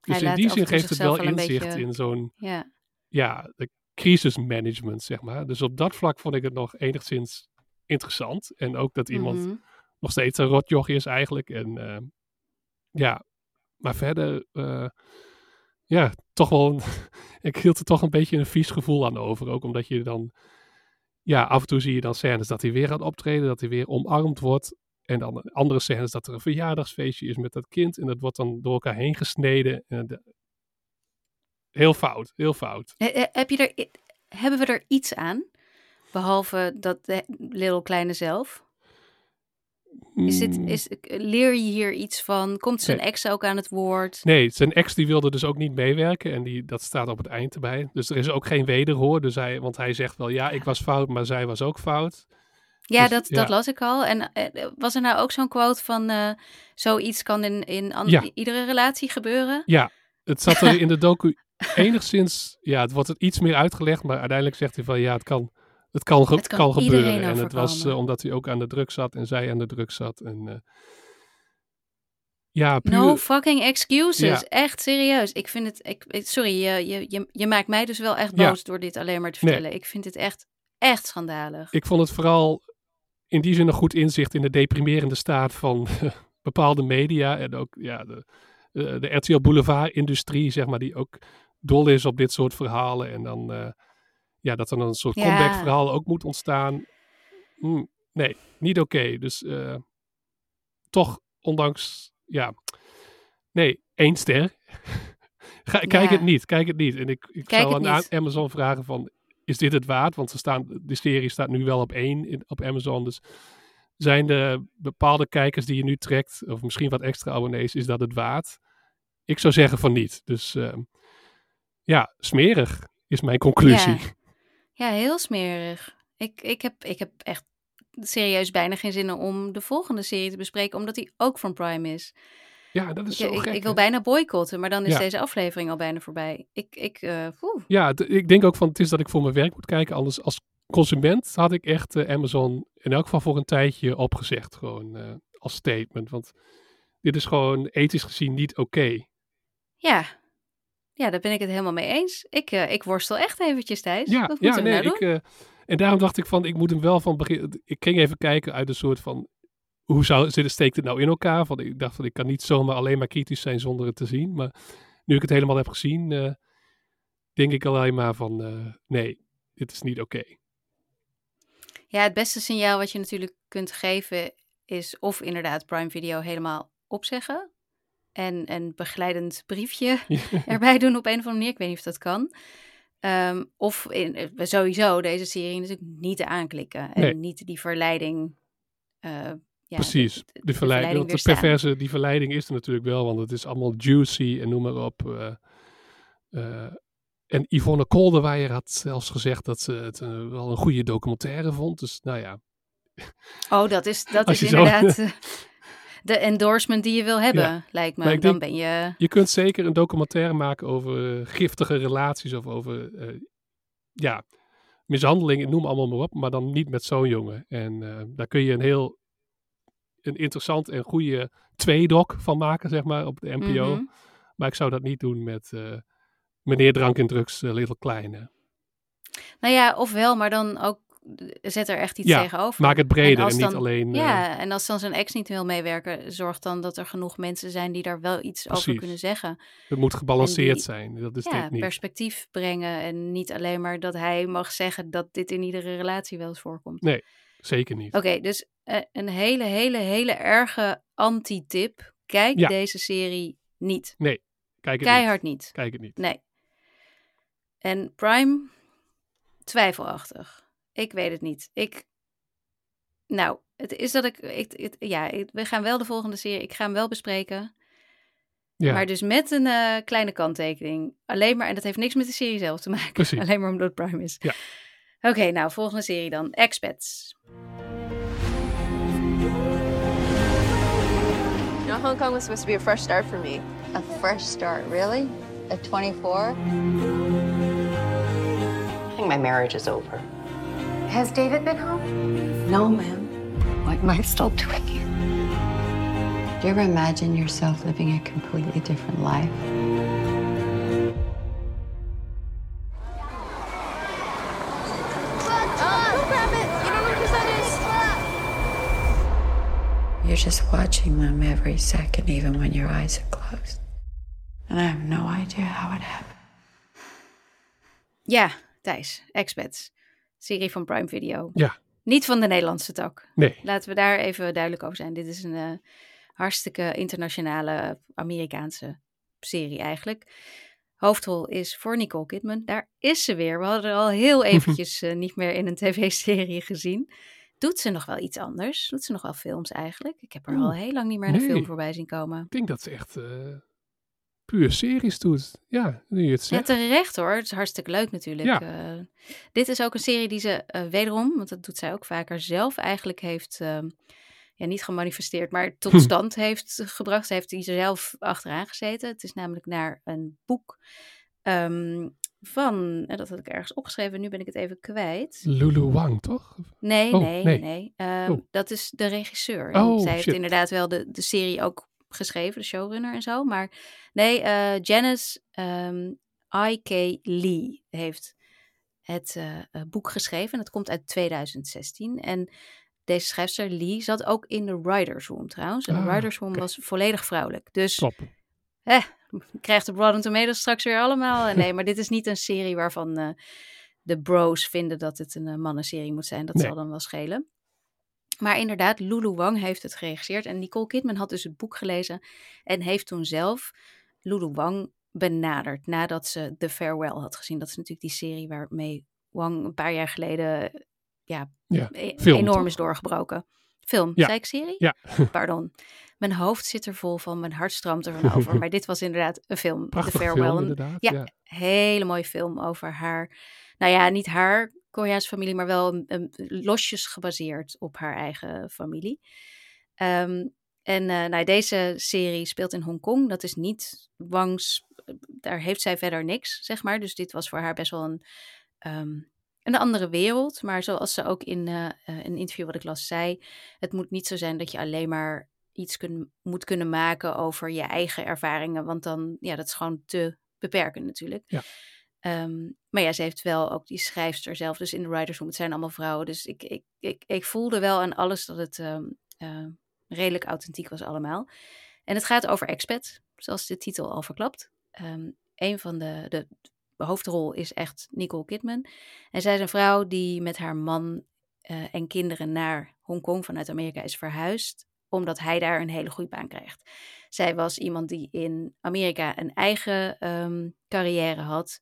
Dus in die zin geeft het wel inzicht in zo'n, ja. ja, de crisismanagement, zeg maar. Dus op dat vlak vond ik het nog enigszins interessant. En ook dat iemand mhm. Nog steeds een rotjoch is eigenlijk. En uh, ja, maar verder, uh, ja, toch wel, ik hield er toch een beetje een vies gevoel aan over. Ook omdat je dan ja, af en toe zie je dan scènes dat hij weer gaat optreden, dat hij weer omarmd wordt. En dan andere scènes dat er een verjaardagsfeestje is met dat kind. En dat wordt dan door elkaar heen gesneden. En heel fout, heel fout. Heb je er, hebben we er iets aan? Behalve dat Little Kleine zelf? Is dit, hmm. is, leer je hier iets van? Komt zijn ex ook aan het woord? Nee, zijn ex die wilde dus ook niet meewerken. En die, dat staat op het eind erbij. Dus er is ook geen wederhoor. Dus hij, want hij zegt wel, ja, ik was fout, maar zij was ook fout. Ja, dus, dat, dat las ik al. En uh, was er nou ook zo'n quote van... Uh, zoiets kan in, in iedere relatie gebeuren? Ja, het zat er in de docu enigszins... Ja, het wordt het iets meer uitgelegd. Maar uiteindelijk zegt hij van, ja, het kan het kan, het kan, gebeuren. En het was uh, omdat hij ook aan de druk zat en zij aan de druk zat. En, uh, ja, puur... No fucking excuses. Echt serieus. Ik vind het. Ik, sorry, je, je, je, maakt mij dus wel echt boos door dit alleen maar te vertellen. Ik vind het echt, echt schandalig. Ik vond het vooral in die zin een goed inzicht in de deprimerende staat van bepaalde media. En ook ja, de, de, de RTL Boulevard-industrie, zeg maar, die ook dol is op dit soort verhalen. En dan. Uh, ja, dat er een soort comeback verhaal ook moet ontstaan. Hm, nee, niet oké. Dus uh, toch, ondanks, ja, nee, één ster. Ga, kijk het niet, kijk het niet. En ik, ik zou aan Amazon vragen van, is dit het waard? Want ze staan, de serie staat nu wel op één in, op Amazon, dus zijn er bepaalde kijkers die je nu trekt, of misschien wat extra abonnees, is dat het waard? Ik zou zeggen van niet. Dus uh, ja, smerig is mijn conclusie. Ja. Ja, heel smerig. Ik, ik, heb, ik heb echt serieus bijna geen zin om de volgende serie te bespreken, omdat die ook van Prime is. Ja, dat is Ik, zo ik, gek. ik wil bijna boycotten, maar dan is Ja. deze aflevering al bijna voorbij. Ik, ik, eh. Ja, ik denk ook van het is dat ik voor mijn werk moet kijken. Anders als consument had ik echt eh, Amazon in elk geval voor een tijdje opgezegd. Gewoon eh, als statement. Want dit is gewoon ethisch gezien niet oké. ja. Ja, daar ben ik het helemaal mee eens. Ik, eh, ik worstel echt eventjes, Thijs. Ja, Wat ja nee, nou ik, eh, en daarom dacht ik van, ik moet hem wel van begin. Ik ging even kijken uit een soort van, hoe zou, steekt het nou in elkaar? Van, ik dacht van, ik kan niet zomaar alleen maar kritisch zijn zonder het te zien. Maar nu ik het helemaal heb gezien, eh, denk ik alleen maar van, nee, dit is niet oké. Ja, het beste signaal wat je natuurlijk kunt geven is of inderdaad Prime Video helemaal opzeggen. En een begeleidend briefje erbij doen op een of andere manier. Ik weet niet of dat kan. Ehm, of in, eh, sowieso deze serie natuurlijk niet aanklikken. En Nee. niet die verleiding. eh, ja, Precies, de- de- de, de verleiding. De perverse, die verleiding is er natuurlijk wel, want het is allemaal juicy en noem maar op. eh, eh, en Yvonne Kolderweijer had zelfs gezegd dat ze het eh, wel een goede documentaire vond. Dus nou ja, Oh, dat is, dat is zo- inderdaad de endorsement die je wil hebben, Ja. lijkt me. Dan denk- ben je... je kunt zeker een documentaire maken over eh, giftige relaties of over, eh, ja, mishandeling, noem allemaal maar op, maar dan niet met zo'n jongen. En eh, daar kun je een heel een interessant en goede tweedok van maken, zeg maar, op de NPO. Mhm. Maar ik zou dat niet doen met meneer Drank en Drugs, Little Kleine. Nou ja, ofwel, maar dan ook zet er echt iets Ja, tegenover. Maak het breder en, als niet dan- alleen... eh, Ja, en als dan zijn ex niet wil meewerken, zorg dan dat er genoeg mensen zijn die daar wel iets over kunnen zeggen. het moet gebalanceerd die- zijn. Dat is ja, dit niet. perspectief brengen en niet alleen maar dat hij mag zeggen dat dit in iedere relatie wel eens voorkomt. Nee, zeker niet. Oké, dus eh, een hele, hele, hele erge anti-tip. Kijk Ja. deze serie niet. Kijk het Keihard niet. niet. Kijk het niet. Nee. En Prime, twijfelachtig. Ik weet het niet. Ik, nou, het is dat ik, ik, het- ja, ik- we gaan wel de volgende serie, ik ga hem wel bespreken. Ja, Maar dus met een eh, kleine kanttekening. Alleen maar, en dat heeft niks met de serie zelf te maken. Precies. Alleen maar omdat het Prime is. Ja. Oké, nou, volgende serie dan. Expats. You know, Hong Kong was supposed to be a fresh start for me. A fresh start, really? At 24? I think my marriage is over. Has David been home? No, ma'am. What am I still doing here? Do you ever imagine yourself living a completely different life? Don't grab it! You don't know whose that is! You're just watching them every second, even when your eyes are closed. And I have no idea how it happened. Ja, Thijs. Expats. Serie van Prime Video. Ja. Niet van de Nederlandse tak. nee. Laten we daar even duidelijk over zijn. Dit is een eh, hartstikke internationale Amerikaanse serie eigenlijk. Hoofdrol is voor Nicole Kidman. Daar is ze weer. We hadden haar al heel eventjes eh, niet meer in een tv-serie gezien. Doet ze nog wel iets anders? Doet ze nog wel films eigenlijk? Ik heb haar al heel lang niet meer in een nee. film voorbij zien komen. Ik denk dat ze echt eh, puur series doet. Ja, nu je het Ja, zegt. terecht hoor. Het is hartstikke leuk natuurlijk. Ja. Eh, dit is ook een serie die ze eh, wederom, want dat doet zij ook vaker zelf, eigenlijk heeft, ehm, ja, niet gemanifesteerd, maar tot Hm. stand heeft gebracht. Ze heeft hier zelf achteraan gezeten. Het is namelijk naar een boek ehm, van, en dat had ik ergens opgeschreven, nu ben ik het even kwijt. Lulu Wang, toch? Nee, Oh, nee, nee. nee. Ehm, Oh. Dat is de regisseur. Oh, zij heeft inderdaad wel de, de serie ook geschreven, de showrunner en zo. Maar nee, eh, Janice ehm, I.K. Lee heeft het eh, eh, boek geschreven. Het komt uit 2016. En deze schrijfster Lee zat ook in de Writers Room trouwens. En de Ah, Writers Room was volledig vrouwelijk. Dus Top. krijgt de Rotten Tomatoes straks weer allemaal. Nee, maar dit is niet een serie waarvan eh, de bros vinden dat het een eh, mannenserie moet zijn. Dat Nee. zal dan wel schelen. Maar inderdaad, Lulu Wang heeft het geregisseerd. En Nicole Kidman had dus het boek gelezen. En heeft toen zelf Lulu Wang benaderd. Nadat ze The Farewell had gezien. Dat is natuurlijk die serie waarmee Wang een paar jaar geleden ja, Ja, e- film, enorm toch? is doorgebroken. Film, Ja. zei ik serie? Ja. Pardon. Mijn hoofd zit er vol van, mijn hart stroomt ervan over. Maar dit was inderdaad een film, Prachtig The Farewell. film inderdaad. ja. Ja. hele mooie film over haar, nou ja, niet haar Koreaanse familie, maar wel een, een- losjes gebaseerd op haar eigen familie. Ehm, En eh, nou, deze serie speelt in Hongkong. Dat is niet Wangs. Daar heeft zij verder niks, zeg maar. Dus dit was voor haar best wel een, ehm, een andere wereld. Maar zoals ze ook in eh, eh, een interview wat ik las zei: het moet niet zo zijn dat je alleen maar iets kun, moet kunnen maken over je eigen ervaringen. Want dan, ja, dat is gewoon te beperken natuurlijk. Ja. Ehm, maar ja, ze heeft wel ook die schrijfster zelf. Dus in de writers room, het zijn allemaal vrouwen. Dus ik, ik, ik, ik voelde wel aan alles dat het ehm, eh, redelijk authentiek was allemaal. En het gaat over expat, zoals de titel al verklapt. Ehm, een van de, de hoofdrol is echt Nicole Kidman. En zij is een vrouw die met haar man eh, en kinderen naar Hongkong vanuit Amerika is verhuisd omdat hij daar een hele goede baan krijgt. Zij was iemand die in Amerika een eigen ehm, carrière had,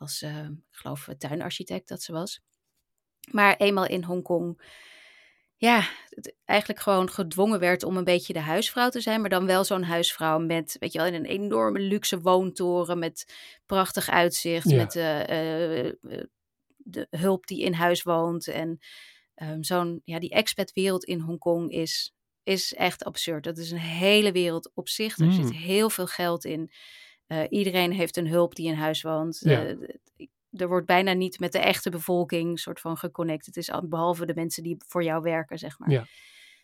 als, uh, ik geloof, tuinarchitect dat ze was. Maar eenmaal in Hongkong, ja, eigenlijk gewoon gedwongen werd om een beetje de huisvrouw te zijn, maar dan wel zo'n huisvrouw met, weet je wel, in een enorme luxe woontoren met prachtig uitzicht, met uh, de hulp die in huis woont en um, zo'n, ja, die expatwereld in Hongkong is is echt absurd. Dat is een hele wereld op zich. Er zit Mm. heel veel geld in. Uh, iedereen heeft een hulp die in huis woont. Ja. Uh, er wordt bijna niet met de echte bevolking soort van geconnect. Het is al- behalve de mensen die voor jou werken, zeg maar. Ja.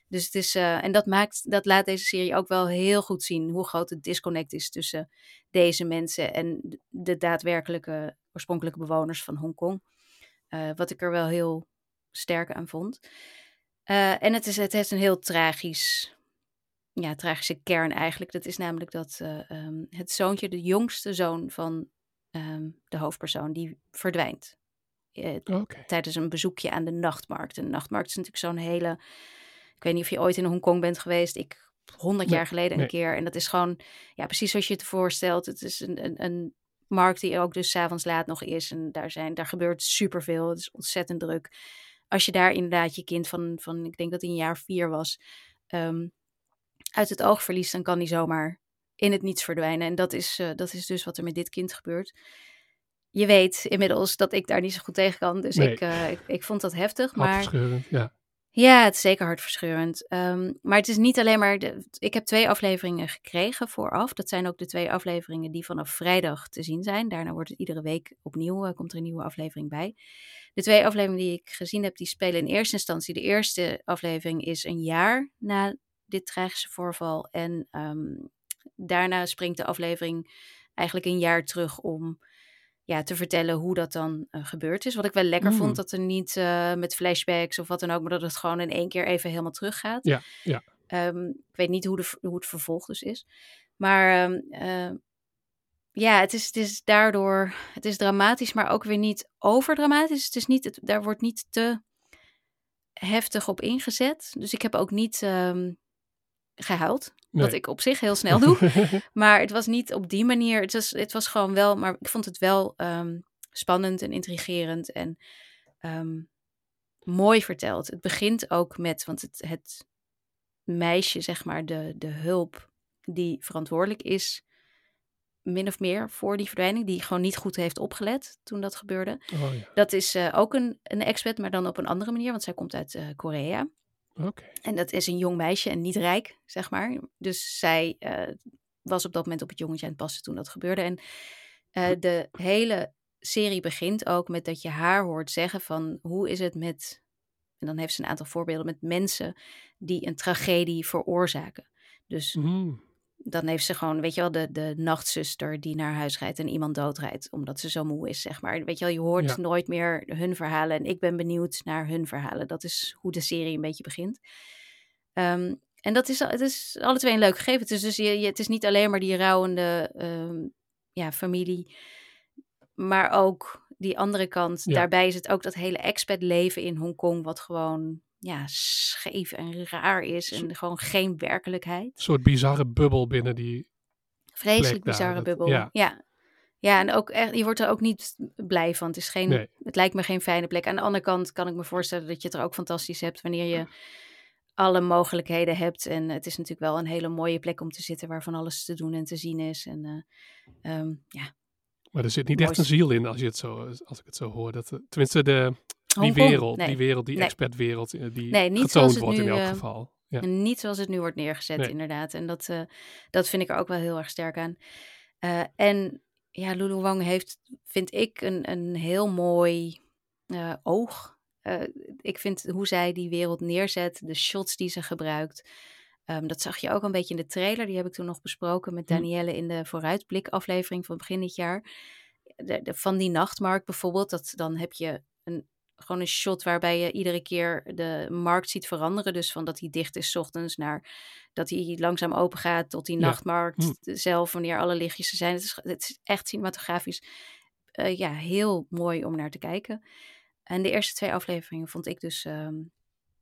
Dus het is, uh, en dat maakt, dat laat deze serie ook wel heel goed zien hoe groot de disconnect is tussen deze mensen en de daadwerkelijke oorspronkelijke bewoners van Hongkong. Uh, wat ik er wel heel sterk aan vond. Uh, en het, is, het heeft een heel tragisch, ja, tragische kern eigenlijk. Dat is namelijk dat uh, um, het zoontje, de jongste zoon van um, de hoofdpersoon, die verdwijnt. Uh, okay. Tijdens een bezoekje aan de nachtmarkt. En de nachtmarkt is natuurlijk zo'n hele. Ik weet niet of je ooit in Hongkong bent geweest. Ik honderd Nee, jaar geleden een nee. keer. En dat is gewoon, ja, precies zoals je het voorstelt. Het is een, een, een markt die ook dus 's avonds laat nog is. En daar, zijn, daar gebeurt superveel. Het is ontzettend druk als je daar inderdaad je kind van, van ik denk dat hij een jaar vier was, um, uit het oog verliest, dan kan die zomaar in het niets verdwijnen. En dat is, uh, dat is dus wat er met dit kind gebeurt. Je weet inmiddels dat ik daar niet zo goed tegen kan, dus Nee. ik, uh, ik, ik, vond dat heftig. Maar ja. ja, het is zeker hartverscheurend. Um, maar het is niet alleen maar. De, ik heb twee afleveringen gekregen vooraf. Dat zijn ook de twee afleveringen die vanaf vrijdag te zien zijn. Daarna wordt het iedere week opnieuw. Uh, komt er een nieuwe aflevering bij. De twee afleveringen die ik gezien heb, die spelen in eerste instantie. De eerste aflevering is een jaar na dit tragische voorval. En um, daarna springt de aflevering eigenlijk een jaar terug om ja, te vertellen hoe dat dan uh, gebeurd is. Wat ik wel lekker Mm. vond, dat er niet uh, met flashbacks of wat dan ook, maar dat het gewoon in één keer even helemaal teruggaat. Ja, ja. Um, ik weet niet hoe, de, hoe het vervolg dus is. Maar um, uh, ja, het is, het is daardoor, het is dramatisch, maar ook weer niet overdramatisch. Het is niet, het, daar wordt niet te heftig op ingezet. Dus ik heb ook niet um, gehuild. Nee. Wat ik op zich heel snel doe. maar het was niet op die manier. Het was, het was gewoon wel, maar ik vond het wel um, spannend en intrigerend en um, mooi verteld. Het begint ook met, want het, het meisje, zeg maar, de, de hulp die verantwoordelijk is, min of meer voor die verdwijning, die gewoon niet goed heeft opgelet toen dat gebeurde. Oh, ja. Dat is uh, ook een, een expat, maar dan op een andere manier, want zij komt uit uh, Korea. Okay. En dat is een jong meisje en niet rijk, zeg maar. Dus zij uh, was op dat moment op het jongetje aan het passen toen dat gebeurde. En uh, de hele serie begint ook met dat je haar hoort zeggen van hoe is het met... En dan heeft ze een aantal voorbeelden met mensen die een tragedie veroorzaken. Dus mm. Dan heeft ze gewoon, weet je wel, de, de nachtzuster die naar huis rijdt en iemand doodrijdt omdat ze zo moe is, zeg maar. Weet je wel, je hoort Ja. nooit meer hun verhalen en ik ben benieuwd naar hun verhalen. Dat is hoe de serie een beetje begint. Um, en dat is, het is alle twee een leuk gegeven. Het is dus je, je, het is niet alleen maar die rouwende um, ja, familie, maar ook die andere kant. Ja. Daarbij is het ook dat hele expat leven in Hongkong, wat gewoon ja, scheef en raar is en gewoon geen werkelijkheid. Een soort bizarre bubbel binnen die. Vreselijk daar, bizarre dat- bubbel. ja. Ja. ja. en ook echt, je wordt er ook niet blij van. Het, is geen, Nee. het lijkt me geen fijne plek. Aan de andere kant kan ik me voorstellen dat je het er ook fantastisch hebt wanneer je alle mogelijkheden hebt. En het is natuurlijk wel een hele mooie plek om te zitten waar van alles te doen en te zien is. En uh, um, ja, Maar er zit niet echt een ziel in als, je het zo, als ik het zo hoor. Dat, eh, tenminste, de, die wereld, Nee. die wereld, die Nee. expertwereld, eh, die Nee, niet getoond zoals het wordt in nu, elk eh, geval. Ja. Niet zoals het nu wordt neergezet, Nee. inderdaad. En dat, eh, dat vind ik er ook wel heel erg sterk aan. En ja, Lulu Wang heeft, vind ik, een, een heel mooi oog. Ik vind hoe zij die wereld neerzet, de shots die ze gebruikt. Ehm, dat zag je ook een beetje in de trailer. Die heb ik toen nog besproken met Hm. Danielle in de vooruitblik aflevering van begin dit jaar. De, de- van die nachtmarkt bijvoorbeeld, dat, dan heb je een, gewoon een shot waarbij je iedere keer de markt ziet veranderen. Dus van dat hij dicht is 's ochtends naar dat hij langzaam open gaat tot die Ja. nachtmarkt Hm. zelf, wanneer alle lichtjes er zijn. Het is, het is echt cinematografisch eh, ja, heel mooi om naar te kijken. En de eerste twee afleveringen vond ik dus ehm,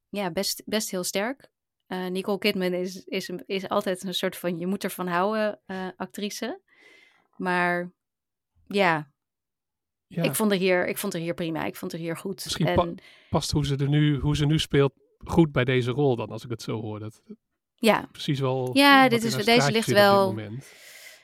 ja, best, best heel sterk. Eh, Nicole Kidman is, is, is altijd een soort van je moet ervan houden eh, actrice. Maar ja, Ja, ik, vond er hier, ik vond er hier prima. Ik vond er hier goed. Misschien en, pa- past hoe ze, er nu, hoe ze nu speelt goed bij deze rol dan, als ik het zo hoor. Dat ja, precies wel Ja, wat dit is- deze ligt wel-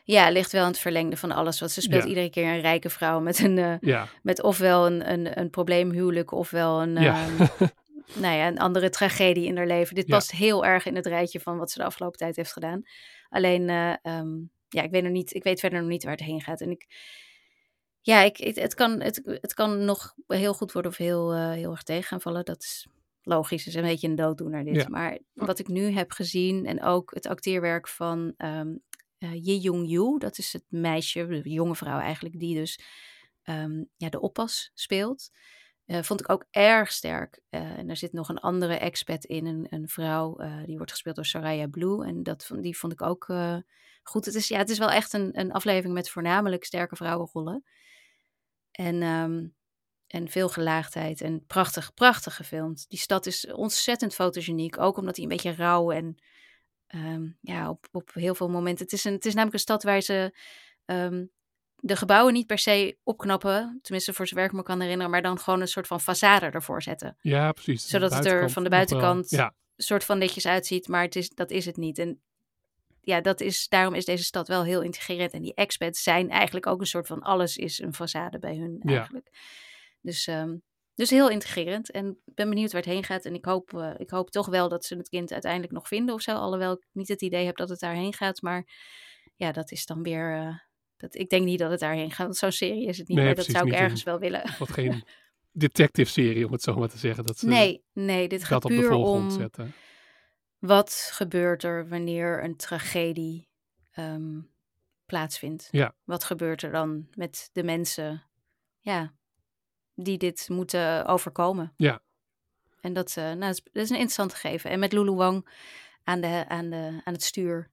ja, ligt wel in het verlengde van alles. Want ze speelt Ja. iedere keer een rijke vrouw met, een, eh, Ja, met ofwel een, een, een probleemhuwelijk ofwel een, ja. ehm, nou ja, een andere tragedie in haar leven. Dit past heel erg in het rijtje van wat ze de afgelopen tijd heeft gedaan. Alleen, eh, ehm, ja, ik weet, nog niet, ik weet verder nog niet waar het heen gaat. En ik, ja, ik, het, het, kan, het, het kan nog heel goed worden of heel, eh, heel erg tegen gaan vallen. Dat is logisch, het is een beetje een dooddoener dit. Ja. Maar wat ik nu heb gezien en ook het acteerwerk van eh Yi Jong-yu, dat is het meisje, de jonge vrouw eigenlijk, die dus ehm, ja, de oppas speelt. Eh, vond ik ook erg sterk. Eh, en er zit nog een andere expat in, een, een vrouw, eh, die wordt gespeeld door Soraya Blue. En dat, die vond ik ook goed. Het is, ja, het is wel echt een, een aflevering met voornamelijk sterke vrouwenrollen. En, ehm, en veel gelaagdheid en prachtig, prachtig gefilmd. Die stad is ontzettend fotogeniek, ook omdat hij een beetje rauw en ehm, ja, op, op heel veel momenten. Het is, een, het is namelijk een stad waar ze ehm, de gebouwen niet per se opknappen, tenminste voor zover ik me kan herinneren, maar dan gewoon een soort van façade ervoor zetten. ja, precies. Zodat het er van de wel- buitenkant Ja, Een soort van netjes uitziet, maar het is, dat is het niet. En ja, dat is, daarom is deze stad wel heel integrerend. En die expats zijn eigenlijk ook een soort van alles is een façade bij hun Ja. eigenlijk. Dus, ehm, dus heel integrerend. En ik ben benieuwd waar het heen gaat. En ik hoop, eh, ik hoop toch wel dat ze het kind uiteindelijk nog vinden of zo. Alhoewel ik niet het idee heb dat het daarheen gaat. Maar ja, dat is dan weer... eh, dat, ik denk niet dat het daarheen gaat. Want zo'n serie is het niet. Nee, dat zou ik ergens wel willen. wat geen detective-serie, om het zo maar te zeggen. Dat ze Nee, nee, dit gaat op de voorgrond om... zetten. Wat gebeurt er wanneer een tragedie ehm, plaatsvindt? Ja. Wat gebeurt er dan met de mensen ja, die dit moeten overkomen? Ja. En dat, eh, nou, dat, is, dat is een interessant gegeven. En met Lulu Wang aan, de, aan, de, aan het stuur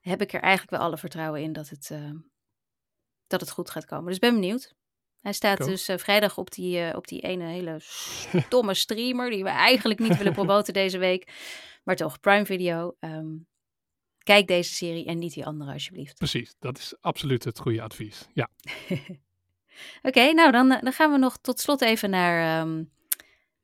heb ik er eigenlijk wel alle vertrouwen in dat het, eh, dat het goed gaat komen. Dus ik ben benieuwd. Hij staat dus eh, vrijdag op die, eh, op die ene hele stomme streamer die we eigenlijk niet willen promoten deze week. Maar toch, Prime Video. Ehm, kijk deze serie en niet die andere alsjeblieft. Precies, dat is absoluut het goede advies. Ja, Oké, nou dan, eh, dan gaan we nog tot slot even naar ehm,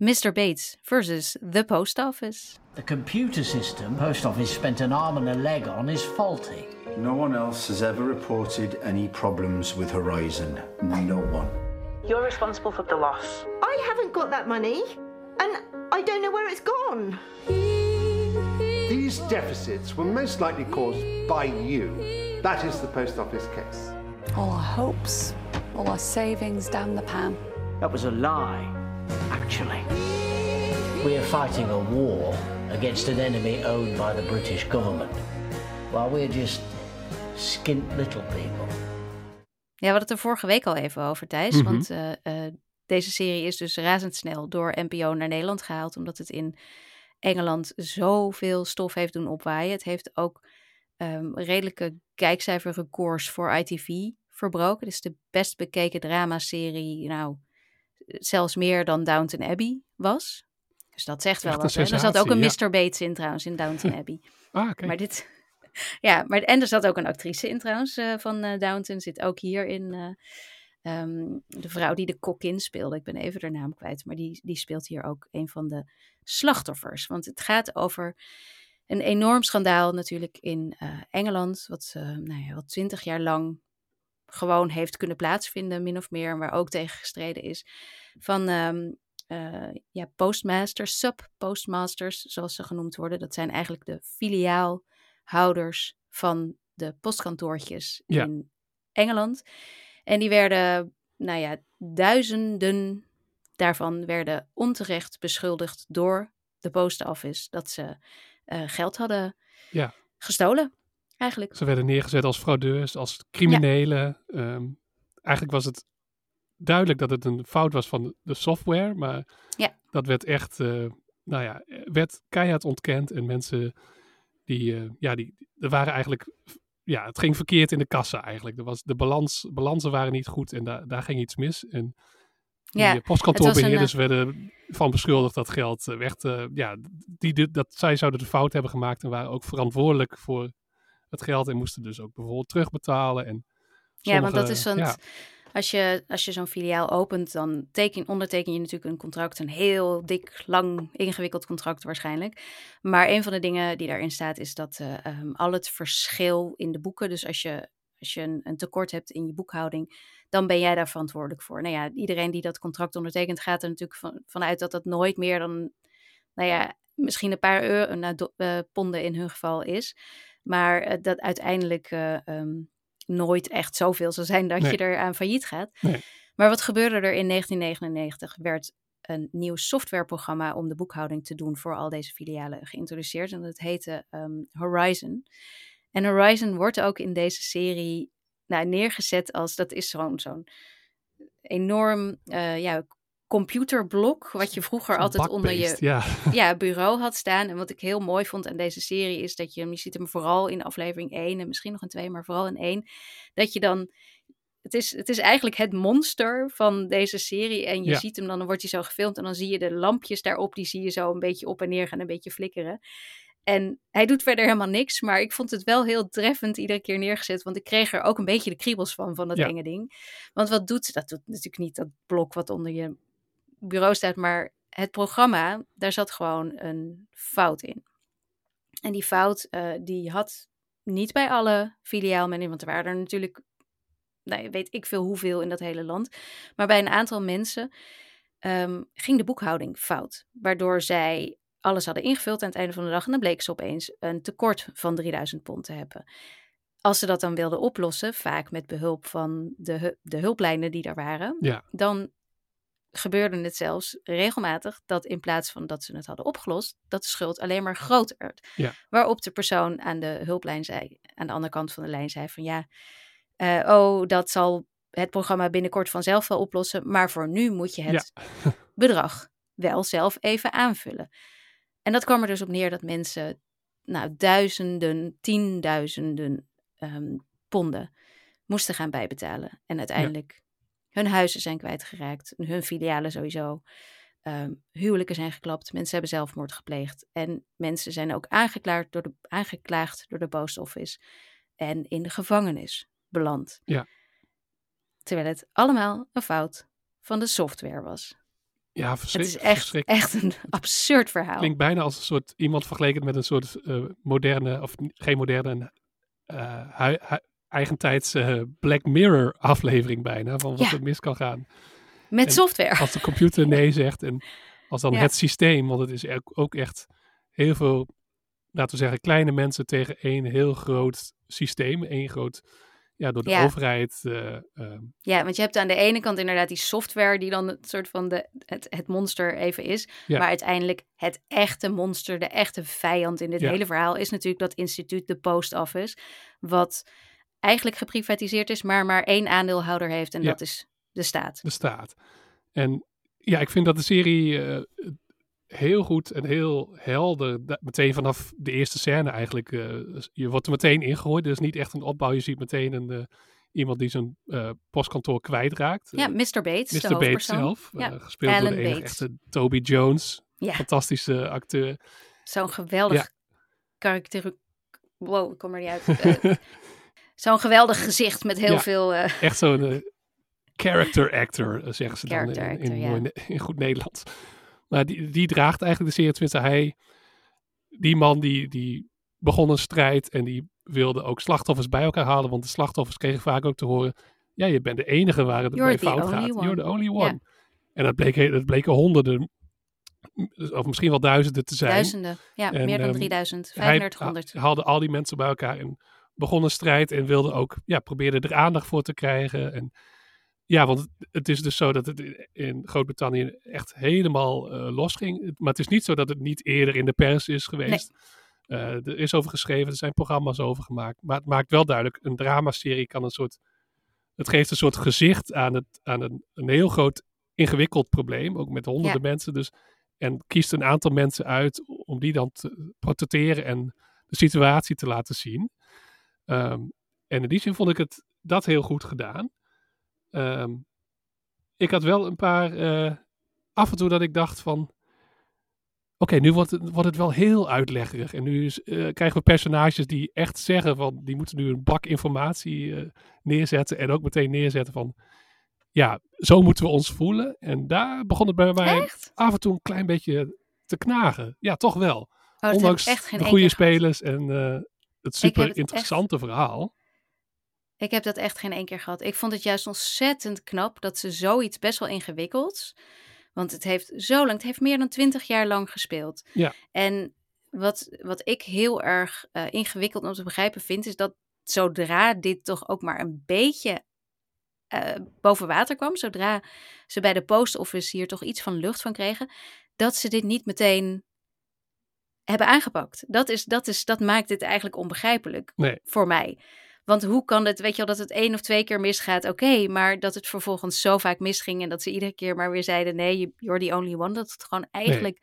Mr. Bates versus The Post Office. The computer system Post Office spent an arm and a leg on is faulty. No one else has ever reported any problems with Horizon. No one. You're responsible for the loss. I haven't got that money, and I don't know where it's gone. These deficits were most likely caused by you. That is the post office case. All our hopes, all our savings down the pan. That was a lie, actually. We are fighting a war against an enemy owned by the British government, while we're just skint little people. Ja, we hadden het er vorige week al even over, Thijs. Mhm. Want eh, eh, deze serie is dus razendsnel door NPO naar Nederland gehaald. Omdat het in Engeland zoveel stof heeft doen opwaaien. Het heeft ook ehm, redelijke kijkcijferrecords voor ITV verbroken. Het is de best bekeken dramaserie, nou, zelfs meer dan Downton Abbey was. Dus dat zegt wel wat. Er zat ook een Mr. Bates in trouwens, in Downton Abbey. ah, kijk. Maar dit. Ja, maar, en er zat ook een actrice in trouwens eh, van eh, Downton. Zit ook hier in. eh, ehm, de vrouw die de kokkin speelde. Ik ben even haar naam kwijt. Maar die, die speelt hier ook een van de slachtoffers. Want het gaat over een enorm schandaal natuurlijk in Engeland. Wat, nou ja, wat twintig jaar lang gewoon heeft kunnen plaatsvinden, min of meer. Waar ook tegen gestreden is. Van ehm, eh, ja, postmasters, sub-postmasters, zoals ze genoemd worden. Dat zijn eigenlijk de filiaalhouders van de postkantoortjes Ja. in Engeland. En die werden, nou ja, duizenden daarvan werden onterecht beschuldigd door de post office dat ze eh, geld hadden Ja. gestolen, eigenlijk. Ze werden neergezet als fraudeurs, als criminelen. Ehm, eigenlijk was het duidelijk dat het een fout was van de software, maar Ja. dat werd echt, eh, nou ja, werd keihard ontkend en mensen die, eh, ja, die, er waren eigenlijk, ja, het ging verkeerd in de kassa eigenlijk. Er was, de balans, balansen waren niet goed en daar, daar ging iets mis. En die Ja, eh, postkantoorbeheerders een, werden van beschuldigd dat geld werd, eh, ja, die, die- dat zij zouden de fout hebben gemaakt en waren ook verantwoordelijk voor het geld en moesten dus ook bijvoorbeeld terugbetalen. En Ja, want dat is ja, als je, als je zo'n filiaal opent, dan teken, onderteken je natuurlijk een contract. Een heel dik, lang, ingewikkeld contract waarschijnlijk. Maar een van de dingen die daarin staat is dat eh, ehm, al het verschil in de boeken, dus als je, als je een, een tekort hebt in je boekhouding, dan ben jij daar verantwoordelijk voor. Nou ja, iedereen die dat contract ondertekent gaat er natuurlijk van, vanuit dat dat nooit meer dan, nou ja, misschien een paar euro, nou, do- eh, ponden in hun geval is. Maar eh, dat uiteindelijk eh, ehm, nooit echt zoveel zal zijn dat Nee. je er aan failliet gaat. Nee. Maar wat gebeurde er in 1999? Werd een nieuw softwareprogramma om de boekhouding te doen voor al deze filialen geïntroduceerd. En dat heette ehm, Horizon. En Horizon wordt ook in deze serie nou, neergezet als dat is zo'n zo'n enorm eh, ja, computerblok. Wat je vroeger altijd onder je Ja, ja, bureau had staan. En wat ik heel mooi vond aan deze serie is dat je, je ziet hem vooral in aflevering 1 en misschien nog in 2, maar vooral in 1, dat je dan, het is, het is eigenlijk het monster van deze serie en je Ja. ziet hem dan, dan wordt hij zo gefilmd en dan zie je de lampjes daarop, die zie je zo een beetje op en neer gaan, een beetje flikkeren. En hij doet verder helemaal niks, maar ik vond het wel heel treffend iedere keer neergezet, want ik kreeg er ook een beetje de kriebels van, van dat Ja. enge ding. Want wat doet, dat doet natuurlijk niet dat blok wat onder je bureau staat, maar het programma, daar zat gewoon een fout in. En die fout, eh, die had niet bij alle filiaalmensen, want er waren er natuurlijk, nou, weet ik veel hoeveel in dat hele land. Maar bij een aantal mensen ehm, ging de boekhouding fout. Waardoor zij alles hadden ingevuld aan het einde van de dag en dan bleek ze opeens een tekort van 3000 pond te hebben. Als ze dat dan wilden oplossen, vaak met behulp van de, de hulplijnen die er waren, ja, dan gebeurde het zelfs regelmatig dat in plaats van dat ze het hadden opgelost, dat de schuld alleen maar groter werd. Ja. Waarop de persoon aan de hulplijn zei, aan de andere kant van de lijn zei van ja, eh, oh, dat zal het programma binnenkort vanzelf wel oplossen, maar voor nu moet je het bedrag wel zelf even aanvullen. En dat kwam er dus op neer dat mensen nou, duizenden, tienduizenden ehm, ponden moesten gaan bijbetalen. En uiteindelijk hun huizen zijn kwijtgeraakt, hun filialen sowieso. Ehm, huwelijken zijn geklapt, mensen hebben zelfmoord gepleegd. En mensen zijn ook aangeklaagd door de, aangeklaagd door de post office en in de gevangenis beland. Ja. Terwijl het allemaal een fout van de software was. ja Het verschrik, is echt, verschrikkelijk. echt een absurd verhaal. Klinkt bijna als een soort, iemand vergeleken met een soort eh, moderne, of geen moderne, hui- eigentijds eh, Black Mirror aflevering bijna, van wat Ja. er mis kan gaan. Met en software. Als de computer nee zegt en als dan Ja. het systeem, want het is ook echt heel veel, laten we zeggen, kleine mensen tegen één heel groot systeem, één groot, ja, door de Ja. overheid. eh, eh, Ja, want je hebt aan de ene kant inderdaad die software die dan het soort van de, het, het monster even is. Ja. Maar uiteindelijk het echte monster, de echte vijand in dit Ja. hele verhaal is natuurlijk dat instituut, de post office. Wat eigenlijk geprivatiseerd is, maar maar één aandeelhouder heeft en Ja. dat is de staat. de staat. En ja, ik vind dat de serie eh, heel goed en heel helder, meteen vanaf de eerste scène eigenlijk, eh, je wordt er meteen ingegooid. Er is niet echt een opbouw, je ziet meteen een, eh, iemand die zijn postkantoor kwijtraakt. Ja, Mr. Bates, Mr. Bates zelf, Ja, gespeeld door Alan de enige Bates. echte Toby Jones. Ja. Fantastische acteur. Zo'n geweldig karakter... Wow, ik kom er niet uit. Zo'n geweldig gezicht met heel Ja. veel... eh, Echt zo'n eh, character actor, eh, zeggen ze Character dan in, actor, in, ja. goed Nederlands. Maar die, die draagt eigenlijk de serie, tenminste hij, die man die, die begon een strijd en die wilde ook slachtoffers bij elkaar halen, want de slachtoffers kregen vaak ook te horen, ja, je bent de enige waar het bij fout gaat. one. You're the only Ja. one. En dat, bleek, dat bleken honderden, of misschien wel duizenden te zijn. Duizenden, ja, En, meer dan ehm, 3000, hij 3500. ha- haalde al die mensen bij elkaar en begon een strijd en wilde ook, ja, probeerde er aandacht voor te krijgen. En ja, want het, is dus zo dat het in- Groot-Brittannië echt helemaal eh, losging. Maar het is niet zo dat het niet eerder in de pers is geweest. Eh, er is over geschreven, er zijn programma's over gemaakt. Maar het maakt wel duidelijk, een dramaserie kan een soort... Het geeft een soort gezicht aan, het, aan een, een heel groot ingewikkeld probleem. Ook met honderden mensen. Dus, en kiest een aantal mensen uit om die dan te portretteren en de situatie te laten zien. Ehm, en in die zin vond ik het dat heel goed gedaan. Ehm, ik had wel een paar eh, af en toe dat ik dacht van. Oké, nu wordt het, wordt het wel heel uitleggerig. En nu is, eh, krijgen we personages die echt zeggen van. Die moeten nu een bak informatie eh, neerzetten. En ook meteen neerzetten van. Ja, zo moeten we ons voelen. En daar begon het bij mij af en toe een klein beetje te knagen. Ja, toch wel. Oh, Ondanks ik echt geen de goede spelers en het super interessante verhaal. Ik heb dat echt geen één keer gehad. Ik vond het juist ontzettend knap dat ze zoiets best wel ingewikkelds. Want het heeft zo lang, het heeft meer dan twintig jaar lang gespeeld. Ja. En wat, wat ik heel erg eh, ingewikkeld om te begrijpen vind, is dat zodra dit toch ook maar een beetje eh, boven water kwam, zodra ze bij de post office hier toch iets van lucht van kregen, dat ze dit niet meteen hebben aangepakt. Dat, is, dat, is, dat maakt dit eigenlijk onbegrijpelijk Nee. voor mij. Want hoe kan het, weet je wel, dat het één of twee keer misgaat, oké, maar dat het vervolgens zo vaak misging en dat ze iedere keer maar weer zeiden, nee, you- you're the only one, dat het gewoon eigenlijk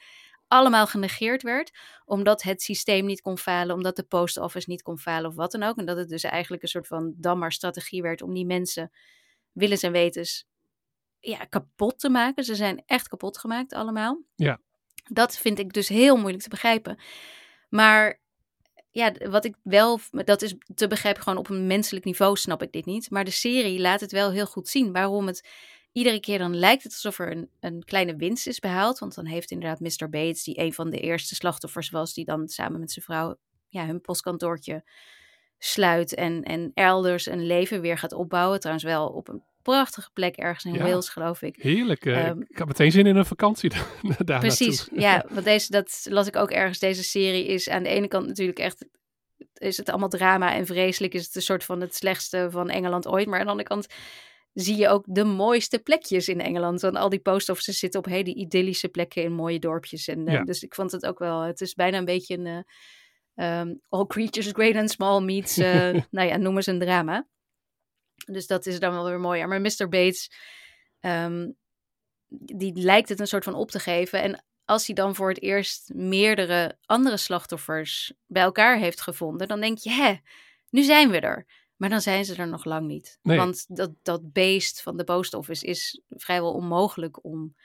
allemaal genegeerd werd, omdat het systeem niet kon falen, omdat de post office niet kon falen of wat dan ook. En dat het dus eigenlijk een soort van dan maar strategie werd om die mensen willens en wetens ja, kapot te maken. Ze zijn echt kapot gemaakt allemaal. Ja. Dat vind ik dus heel moeilijk te begrijpen. Maar ja, wat ik wel, dat is te begrijpen gewoon op een menselijk niveau, snap ik dit niet. Maar de serie laat het wel heel goed zien waarom het iedere keer dan lijkt alsof er een, een kleine winst is behaald. Want dan heeft inderdaad Mr. Bates, die een van de eerste slachtoffers was, die dan samen met zijn vrouw ja, hun postkantoortje sluit en, en elders een leven weer gaat opbouwen. Trouwens wel op een prachtige plek ergens in Ja. Wales, geloof ik. Heerlijk. eh, Ehm, ik had meteen zin in een vakantie daar Precies, naartoe. ja, want deze, dat las ik ook ergens. Deze serie is aan de ene kant natuurlijk echt, is het allemaal drama en vreselijk. Is het een soort van het slechtste van Engeland ooit. Maar aan de andere kant zie je ook de mooiste plekjes in Engeland. Want al die post offices zitten op hele idyllische plekken in mooie dorpjes. En, eh. Dus ik vond het ook wel, het is bijna een beetje een ehm, all creatures great and small meets, eh, nou ja, noem eens een drama. Dus dat is dan wel weer mooier. Maar Mr. Bates, ehm, die lijkt het een soort van op te geven. En als hij dan voor het eerst meerdere andere slachtoffers bij elkaar heeft gevonden, dan denk je, hè, nu zijn we er. Maar dan zijn ze er nog lang niet. Nee. Want dat, dat beest van de post office is vrijwel onmogelijk om,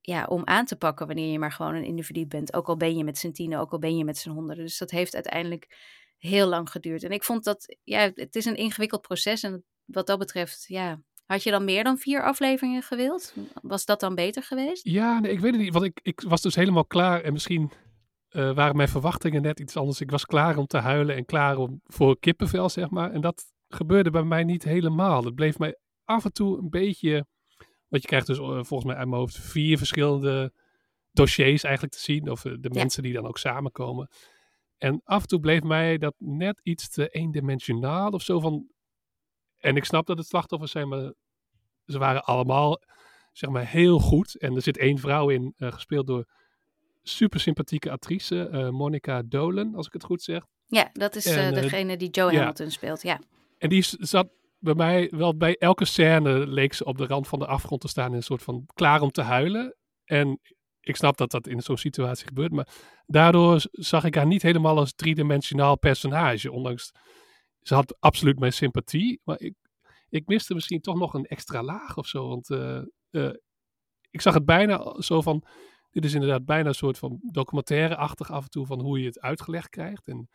ja, om aan te pakken wanneer je maar gewoon een individu bent. Ook al ben je met z'n tienen, ook al ben je met z'n honderden. Dus dat heeft uiteindelijk heel lang geduurd. En ik vond dat, ja, het is een ingewikkeld proces. En wat dat betreft, ja, had je dan meer dan vier afleveringen gewild? Was dat dan beter geweest? Ja, nee, ik weet het niet. Want ik, ik was dus helemaal klaar. En misschien eh, waren mijn verwachtingen net iets anders. Ik was klaar om te huilen en klaar om, voor kippenvel, zeg maar. En dat gebeurde bij mij niet helemaal. Het bleef mij af en toe een beetje... Want je krijgt dus eh, volgens mij uit mijn hoofd vier verschillende dossiers eigenlijk te zien. Of eh, de Ja. mensen die dan ook samenkomen. En af en toe bleef mij dat net iets te eendimensionaal of zo van... En ik snap dat het slachtoffers zijn, maar ze waren allemaal zeg maar heel goed. En er zit één vrouw in, eh, gespeeld door super sympathieke actrice, eh, Monica Dolan, als ik het goed zeg. Ja, dat is eh, En, degene die Joe ja. Hamilton speelt, ja. En die zat bij mij wel bij elke scène leek ze op de rand van de afgrond te staan in een soort van klaar om te huilen. En ik snap dat dat in zo'n situatie gebeurt, maar daardoor zag ik haar niet helemaal als driedimensionaal personage. Ondanks, ze had absoluut mijn sympathie, maar ik, ik miste misschien toch nog een extra laag of zo. Want eh, eh, ik zag het bijna zo van, dit is inderdaad bijna een soort van documentaire-achtig af en toe van hoe je het uitgelegd krijgt. En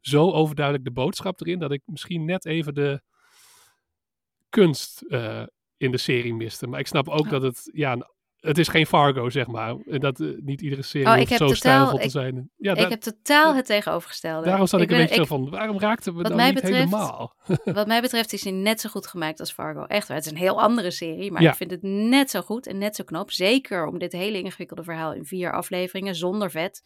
zo overduidelijk de boodschap erin, dat ik misschien net even de kunst eh, in de serie miste. Maar ik snap ook Ja. dat het ja, een het is geen Fargo, zeg maar. En dat eh, niet iedere serie Oh, ik heb zo totaal- stijlvol te ik- zijn. Ja, ik daar- heb totaal het tegenovergestelde. daarom zat ik, een ben- beetje zo van, waarom raakten we mij niet betreft- helemaal? Wat mij betreft is hij net zo goed gemaakt als Fargo. Echt waar. Het is een heel andere serie, maar Ja. ik vind het net zo goed en net zo knap. Zeker om dit hele ingewikkelde verhaal in vier afleveringen zonder vet.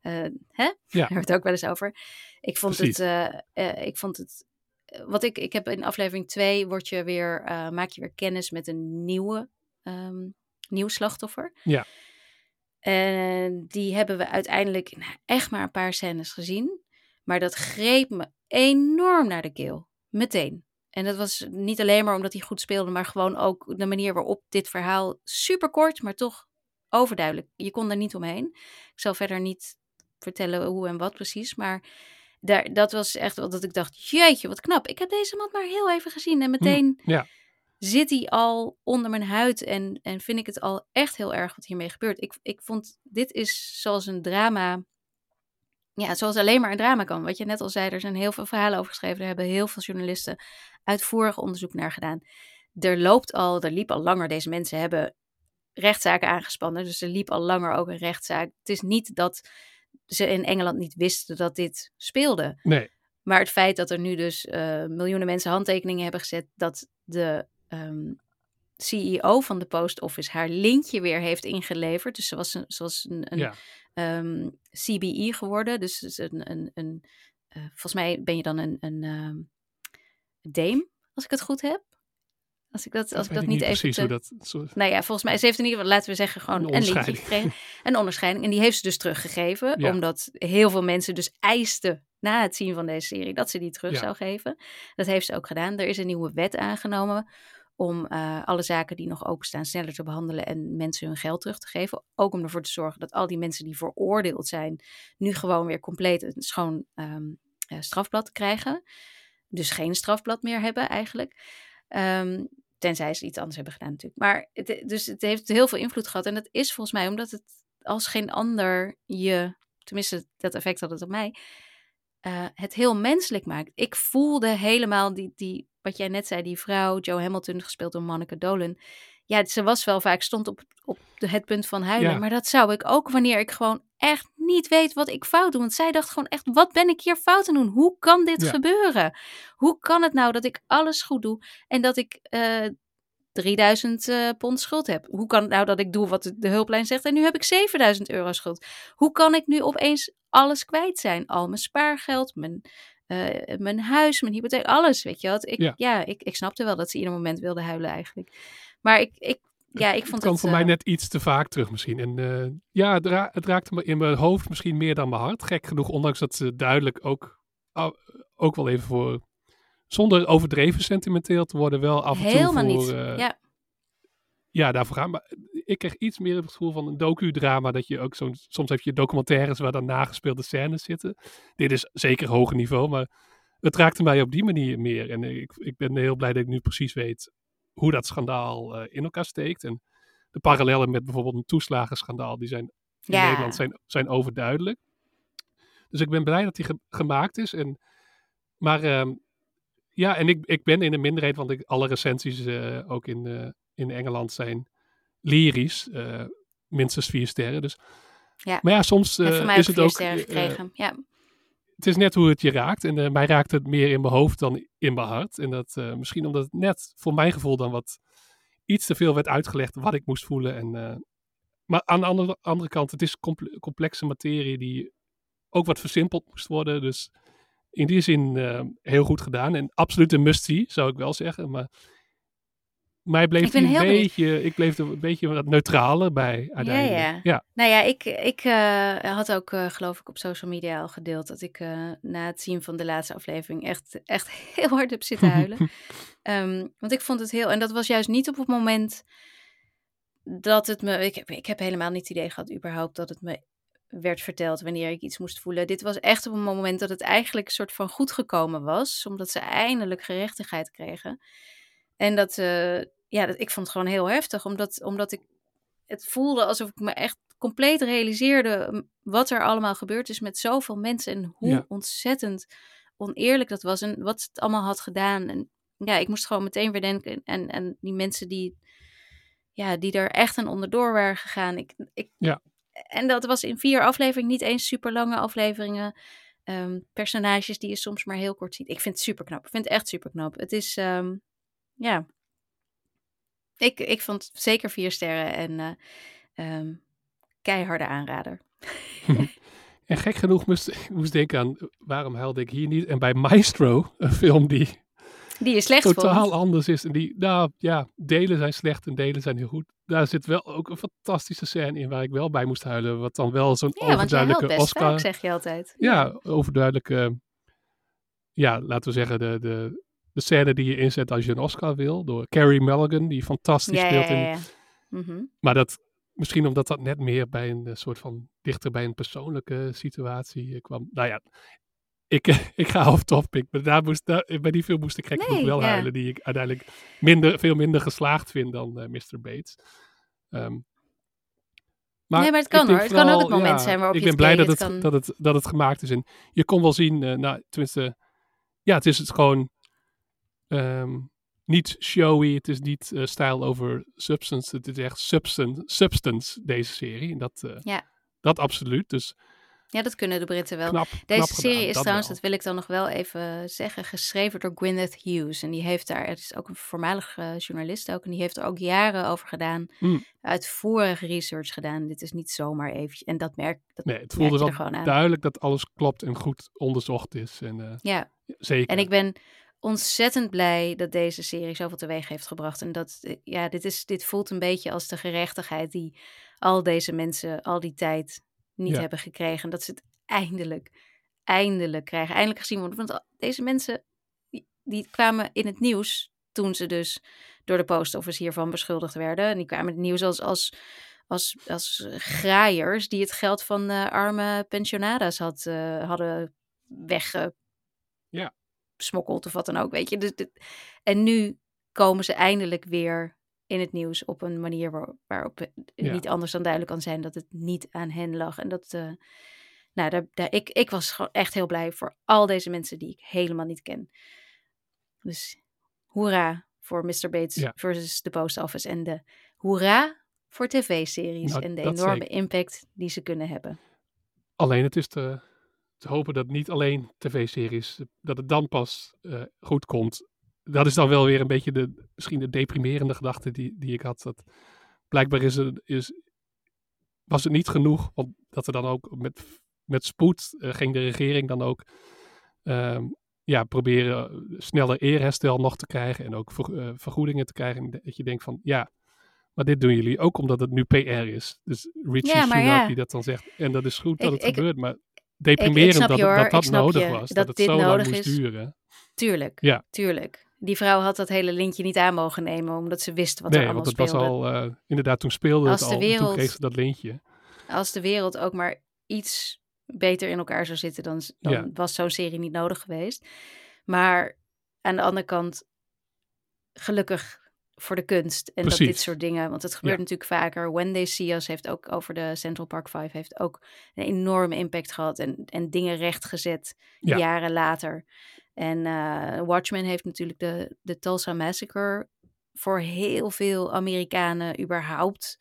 Eh, hè? Daar hebben het ook wel eens over. Ik vond Precies. het, eh, ik vond het, wat ik, ik heb in aflevering 2 word je weer, maak je weer kennis met een nieuwe, ehm, nieuw slachtoffer. Ja. En die hebben we uiteindelijk nou, echt maar een paar scènes gezien. Maar dat greep me enorm naar de keel. Meteen. En dat was niet alleen maar omdat hij goed speelde, maar gewoon ook de manier waarop dit verhaal super kort, maar toch overduidelijk. Je kon er niet omheen. Ik zal verder niet vertellen hoe en wat precies, maar daar, dat was echt wel dat ik dacht, jeetje, wat knap. Ik heb deze man maar heel even gezien en meteen ja. Zit hij al onder mijn huid en, en vind ik het al echt heel erg wat hiermee gebeurt. Ik, ik vond, dit is zoals een drama, ja, zoals alleen maar een drama kan. Wat je net al zei, er zijn heel veel verhalen over geschreven. Daar hebben heel veel journalisten uitvoerig onderzoek naar gedaan. Er loopt al, er liep al langer, deze mensen hebben rechtszaken aangespannen. Dus er liep al langer ook een rechtszaak. Het is niet dat ze in Engeland niet wisten dat dit speelde. Nee. Maar het feit dat er nu dus uh, miljoenen mensen handtekeningen hebben gezet, dat de um, CEO van de Post Office haar lintje weer heeft ingeleverd. Dus ze was een, ze was een, een Ja. um, CBE geworden. Dus, een, een, een uh, volgens mij ben je dan een, een um, dame, als ik het goed heb. Als ik dat, als ik dat niet even. precies te- hoe dat. Nou ja, volgens mij, ze heeft in ieder geval, laten we zeggen, gewoon Een een, lintje gekregen. Een onderscheiding. En die heeft ze dus teruggegeven. Ja. Omdat heel veel mensen dus eisten na het zien van deze serie dat ze die terug Ja. zou geven. Dat heeft ze ook gedaan. Er is een nieuwe wet aangenomen om eh, alle zaken die nog openstaan sneller te behandelen en mensen hun geld terug te geven. Ook om ervoor te zorgen dat al die mensen die veroordeeld zijn, nu gewoon weer compleet een schoon ehm, eh, strafblad krijgen. Dus geen strafblad meer hebben eigenlijk. Ehm, tenzij ze iets anders hebben gedaan natuurlijk. Maar het, dus het heeft heel veel invloed gehad. En dat is volgens mij omdat het als geen ander je, tenminste dat effect had het op mij, eh, het heel menselijk maakt. Ik voelde helemaal die, die, wat jij net zei, die vrouw, Joe Hamilton, gespeeld door Monica Dolan. Ja, ze was wel vaak, stond op, op het punt van huilen. Ja. Maar dat zou ik ook wanneer ik gewoon echt niet weet wat ik fout doe. Want zij dacht gewoon echt, wat ben ik hier fout aan doen? Hoe kan dit Ja. gebeuren? Hoe kan het nou dat ik alles goed doe en dat ik eh 3000 eh, pond schuld heb? Hoe kan het nou dat ik doe wat de- hulplijn zegt en nu heb ik 7000 euro schuld? Hoe kan ik nu opeens alles kwijt zijn? Al mijn spaargeld, mijn, eh, mijn huis, mijn hypotheek, alles, weet je wat? Ik, ja, Ja. ik, ik snapte wel dat ze ieder moment wilde huilen eigenlijk. Maar ik, ik, ja, ik het vond het... voor mij eh, net iets te vaak terug misschien. En ja, het, ra- het raakte me in mijn hoofd misschien meer dan mijn hart. Gek genoeg, ondanks dat ze duidelijk ook, ook wel even voor... Zonder overdreven sentimenteel te worden, wel af en toe Helemaal voor... niet. eh, ja. ja, daarvoor gaan. Maar ik kreeg iets meer het gevoel van een docudrama. Dat je ook zo'n. Soms heb je documentaires waar dan nagespeelde scènes zitten. Dit is zeker hoger niveau, maar het raakte mij op die manier meer. En ik, ik ben heel blij dat ik nu precies weet hoe dat schandaal eh, in elkaar steekt. En de parallellen met bijvoorbeeld een toeslagenschandaal, die zijn in Ja. Nederland zijn, zijn overduidelijk. Dus ik ben blij dat die ge- gemaakt is. En, maar ehm, ja, en ik, ik ben in een minderheid, want ik, alle recensies eh, ook in, eh, in Engeland zijn lyrisch. eh, minstens vier sterren. Dus, Ja. Maar ja, soms is het vier ook... sterren gekregen. ja. het is net hoe het je raakt. En mij raakt het meer in mijn hoofd dan in mijn hart. En dat misschien omdat het net voor mijn gevoel dan wat iets te veel werd uitgelegd wat ik moest voelen. En, maar aan de andere, andere kant, het is comple- complexe materie die ook wat versimpeld moest worden. Dus in die zin eh, heel goed gedaan. En absoluut een must-see, zou ik wel zeggen. Maar mij bleef een benieuwd. beetje, ik bleef er een beetje wat neutraler bij uiteindelijk. Ja, ja. ja. Nou ja, ik, ik eh, had ook, eh, geloof ik, op social media al gedeeld dat ik na het zien van de laatste aflevering echt, echt heel hard heb zitten huilen. Ehm, want ik vond het heel, en dat was juist niet op het moment dat het me, ik heb, ik heb helemaal niet het idee gehad überhaupt dat het me werd verteld wanneer ik iets moest voelen. Dit was echt op een moment dat het eigenlijk een soort van goed gekomen was, omdat ze eindelijk gerechtigheid kregen. En dat, eh, ja, dat, ik vond het gewoon heel heftig, omdat, omdat ik het voelde alsof ik me echt compleet realiseerde wat er allemaal gebeurd is met zoveel mensen en hoe Ja. ontzettend oneerlijk dat was en wat het allemaal had gedaan. En ja, ik moest gewoon meteen weer denken en, en die mensen die ja, die er echt een onderdoor waren gegaan. Ik, ik, Ja. En dat was in vier afleveringen, niet eens super lange afleveringen. Ehm, personages die je soms maar heel kort ziet. Ik vind het super knap. Ik vind het echt super knap. Het is, ehm, ja. Ik, ik vond zeker vier sterren en eh, ehm, keiharde aanrader. En gek genoeg moest ik moest denken aan waarom huilde ik hier niet. En bij Maestro, een film die Die je slecht totaal vond. anders is. En die, nou ja, delen zijn slecht en delen zijn heel goed. Daar zit wel ook een fantastische scène in waar ik wel bij moest huilen. Wat dan wel zo'n Ja, overduidelijke Oscar... vaak, zeg je altijd. Ja, overduidelijke... Ja, laten we zeggen de, de, de scène die je inzet als je een Oscar wil. Door Carrie Mulligan, die fantastisch Ja, speelt ja, in ja, ja. Mhm. Maar dat, misschien omdat dat net meer bij een eh, soort van dichter bij een persoonlijke situatie eh, kwam. Nou ja, ik, ik ga off topic. Maar daar moest, daar, bij die film moest ik gek Nee, wel ja. huilen. Die ik uiteindelijk minder, veel minder geslaagd vind dan eh, Mr. Bates. Ehm, Nee, maar het ik kan, hoor. Het kan ook het moment ja, zijn waarop ik je ben blij dat Het kan- dat, het, dat het gemaakt is. En je kon wel zien, eh, nou, tenminste, ja, het is het gewoon ehm, niet showy. Het is niet eh style over substance. Het is echt substance, substance deze serie. En dat, Ja. dat absoluut. Dus Ja, dat kunnen de Britten wel. knap, Deze knap serie gedaan, is dat trouwens, wel. dat wil ik dan nog wel even zeggen, geschreven door Gwyneth Hughes. En die heeft daar, het is ook een voormalig eh, journalist ook, en die heeft er ook jaren over gedaan. Mm. Uitvoerige research gedaan. Dit is niet zomaar eventjes. En dat merk, dat Nee, het voelde wel gewoon aan. duidelijk dat alles klopt en goed onderzocht is. En, eh, Ja, zeker. en ik ben ontzettend blij dat deze serie zoveel teweeg heeft gebracht. En dat, eh, ja, dit, is, dit voelt een beetje als de gerechtigheid die al deze mensen al die tijd niet Ja. hebben gekregen. Dat ze het eindelijk, eindelijk krijgen. Eindelijk gezien worden. Want deze mensen, die, die kwamen in het nieuws toen ze dus door de post office hiervan beschuldigd werden. En die kwamen in het nieuws als, als, als, als graaiers die het geld van arme pensionadas had, eh, hadden wegge Ja. of wat dan ook, weet je. Dus dit- en nu komen ze eindelijk weer in het nieuws op een manier waar, waarop het Ja. niet anders dan duidelijk kan zijn dat het niet aan hen lag. En dat, eh, nou, daar, daar, ik, ik was gewoon echt heel blij voor al deze mensen die ik helemaal niet ken. Dus hoera voor Mr. Bates Ja. versus The Post Office en de hoera voor tv-series Nou, en de enorme zeker. impact die ze kunnen hebben. Alleen het is te, te hopen dat niet alleen tv-series, dat het dan pas eh, goed komt. Dat is dan wel weer een beetje de, misschien de deprimerende gedachte die, die ik had. Dat blijkbaar is er, is, was het niet genoeg, want dat er dan ook met, met spoed eh, ging de regering dan ook ehm, ja, proberen eh, sneller eerherstel nog te krijgen en ook ver- eh, vergoedingen te krijgen. En dat je denkt van ja, maar dit doen jullie ook omdat het nu PR is. Dus Richie Ja, maar Sunak ja. die dat dan zegt. En dat is goed dat Ik- het ik- gebeurt, maar deprimerend dat, je het- hoor, dat dat nodig je, was. dat Dat, het zo lang nodig moest is. duren. Tuurlijk, Ja. tuurlijk. Die vrouw had dat hele lintje niet aan mogen nemen, omdat ze wist wat er nee, allemaal want het was speelde. al, eh, inderdaad, toen speelde Als het de al. Toen wereld- kreeg ze dat lintje. Als de wereld ook maar iets beter in elkaar zou zitten, dan, dan Ja. was zo'n serie niet nodig geweest. Maar aan de andere kant, gelukkig voor de kunst en dat dit soort dingen, want het gebeurt Ja. natuurlijk vaker. When They See Us heeft ook over de Central Park Five heeft ook een enorme impact gehad en, en dingen rechtgezet Ja. jaren later. En eh, Watchmen heeft natuurlijk de, de Tulsa Massacre voor heel veel Amerikanen überhaupt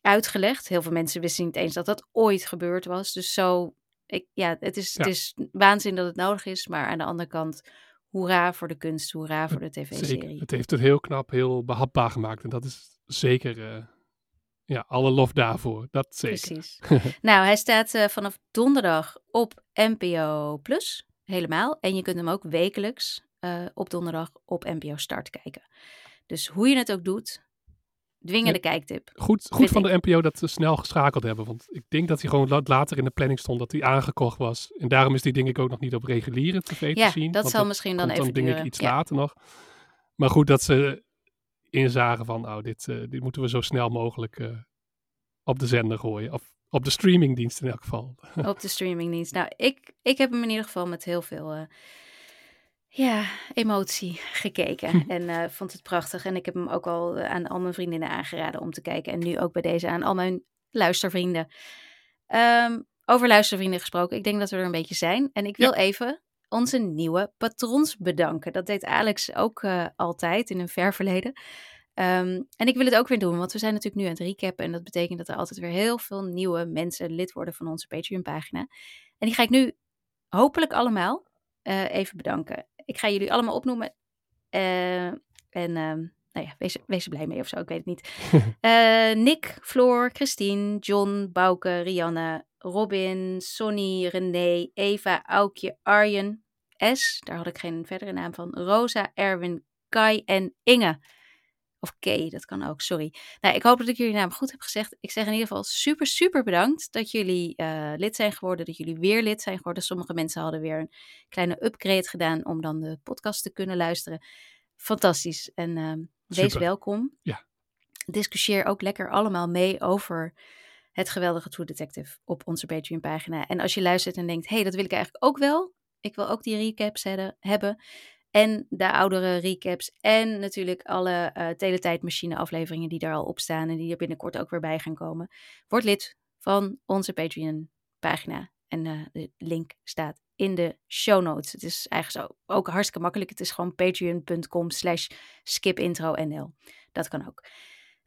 uitgelegd. Heel veel mensen wisten niet eens dat dat ooit gebeurd was. Dus zo, ik, ja, het is, Ja. het is waanzin dat het nodig is. Maar aan de andere kant, hoera voor de kunst, hoera voor de tv-serie. Het heeft het heel knap, heel behapbaar gemaakt. En dat is zeker, eh, ja, alle lof daarvoor. Dat zeker. Precies. nou, hij staat eh, vanaf donderdag op NPO Plus, helemaal. En je kunt hem ook wekelijks eh, op donderdag op NPO Start kijken. Dus hoe je het ook doet, dwingende kijktip. Goed, goed van de NPO dat ze snel geschakeld hebben. Want ik denk dat hij gewoon la- later in de planning stond dat hij aangekocht was. En daarom is die denk ik ook nog niet op reguliere tv Ja, te zien. dat zal misschien dan even denk ik duren. iets Ja. later nog. Maar goed dat ze inzagen van, nou, dit, eh, dit moeten we zo snel mogelijk eh, op de zender gooien. Of op de streamingdienst in elk geval. op de streamingdienst. Nou, ik, ik heb hem in ieder geval met heel veel eh, ja, emotie gekeken. en eh, vond het prachtig. En ik heb hem ook al eh, aan al mijn vriendinnen aangeraden om te kijken. En nu ook bij deze aan al mijn luistervrienden. Ehm, over luistervrienden gesproken. Ik denk dat we er een beetje zijn. En ik wil even onze nieuwe patrons bedanken. Dat deed Alex ook altijd in een ver verleden. Ehm, en ik wil het ook weer doen, want we zijn natuurlijk nu aan het recappen. En dat betekent dat er altijd weer heel veel nieuwe mensen lid worden van onze Patreon-pagina. En die ga ik nu hopelijk allemaal eh, even bedanken. Ik ga jullie allemaal opnoemen. Eh, en ehm, nou ja, wees, wees er blij mee of zo, ik weet het niet. Eh, Nick, Floor, Christine, John, Bouke, Rianne, Robin, Sonny, René, Eva, Aukje, Arjen, S, daar had ik geen verdere naam van, Rosa, Erwin, Kai en Inge. Of K, dat kan ook, sorry. Nou, ik hoop dat ik jullie naam goed heb gezegd. Ik zeg in ieder geval super, super bedankt dat jullie uh, lid zijn geworden, dat jullie weer lid zijn geworden. Sommige mensen hadden weer een kleine upgrade gedaan om dan de podcast te kunnen luisteren. Fantastisch. En uh, wees welkom. Ja. Discussieer ook lekker allemaal mee over het geweldige True Detective op onze Patreon-pagina. En als je luistert en denkt, hé, hey, dat wil ik eigenlijk ook wel. Ik wil ook die recaps hebben. En de oudere recaps. En natuurlijk alle uh, teletijdmachine afleveringen die daar al op staan. En die er binnenkort ook weer bij gaan komen. Word lid van onze Patreon pagina. En uh, de link staat in de show notes. Het is eigenlijk zo ook hartstikke makkelijk. Het is gewoon patreon.com slash skipintronl. Dat kan ook.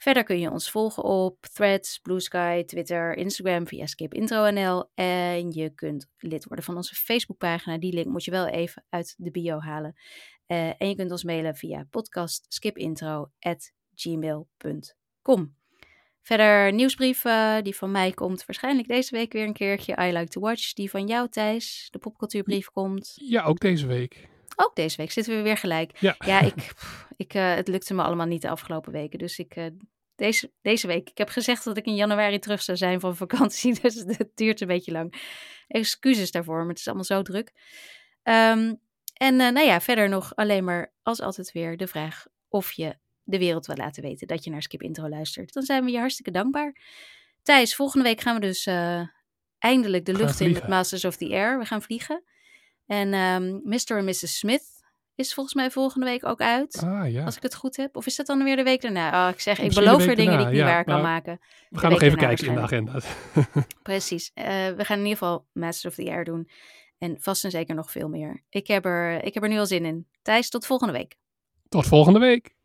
Verder kun je ons volgen op Threads, Blue Sky, Twitter, Instagram via skipintro.nl. En je kunt lid worden van onze Facebookpagina. Die link moet je wel even uit de bio halen. Uh, en je kunt ons mailen via podcastskipintro.gmail.com. Verder nieuwsbrief, die van mij komt waarschijnlijk deze week weer een keertje. I Like to Watch. Die van jou, Thijs. De popcultuurbrief komt. Ja, ook deze week. Ook deze week zitten we weer gelijk. Ja, ja ik, ik, uh, het lukte me allemaal niet de afgelopen weken. Dus ik, uh, deze, deze week, ik heb gezegd dat ik in januari terug zou zijn van vakantie. Dus het duurt een beetje lang. Excuses daarvoor, maar het is allemaal zo druk. Um, en uh, nou ja, verder nog alleen maar als altijd weer de vraag of je de wereld wil laten weten dat je naar Skip Intro luistert. Dan zijn we je hartstikke dankbaar. Thijs, volgende week gaan we dus eindelijk de lucht in met Masters of the Air. We gaan vliegen. En um, Mr. en Mrs. Smith is volgens mij volgende week ook uit. Ah, ja. Als ik het goed heb. Of is dat dan weer de week daarna? Oh, ik zeg, ik Misschien beloof er dingen daarna, die ik niet ja, waar kan maken. We gaan nog even kijken in de agenda. Precies. Uh, we gaan in ieder geval Masters of the Air doen. En vast en zeker nog veel meer. Ik heb er, ik heb er nu al zin in. Thijs, tot volgende week. Tot volgende week.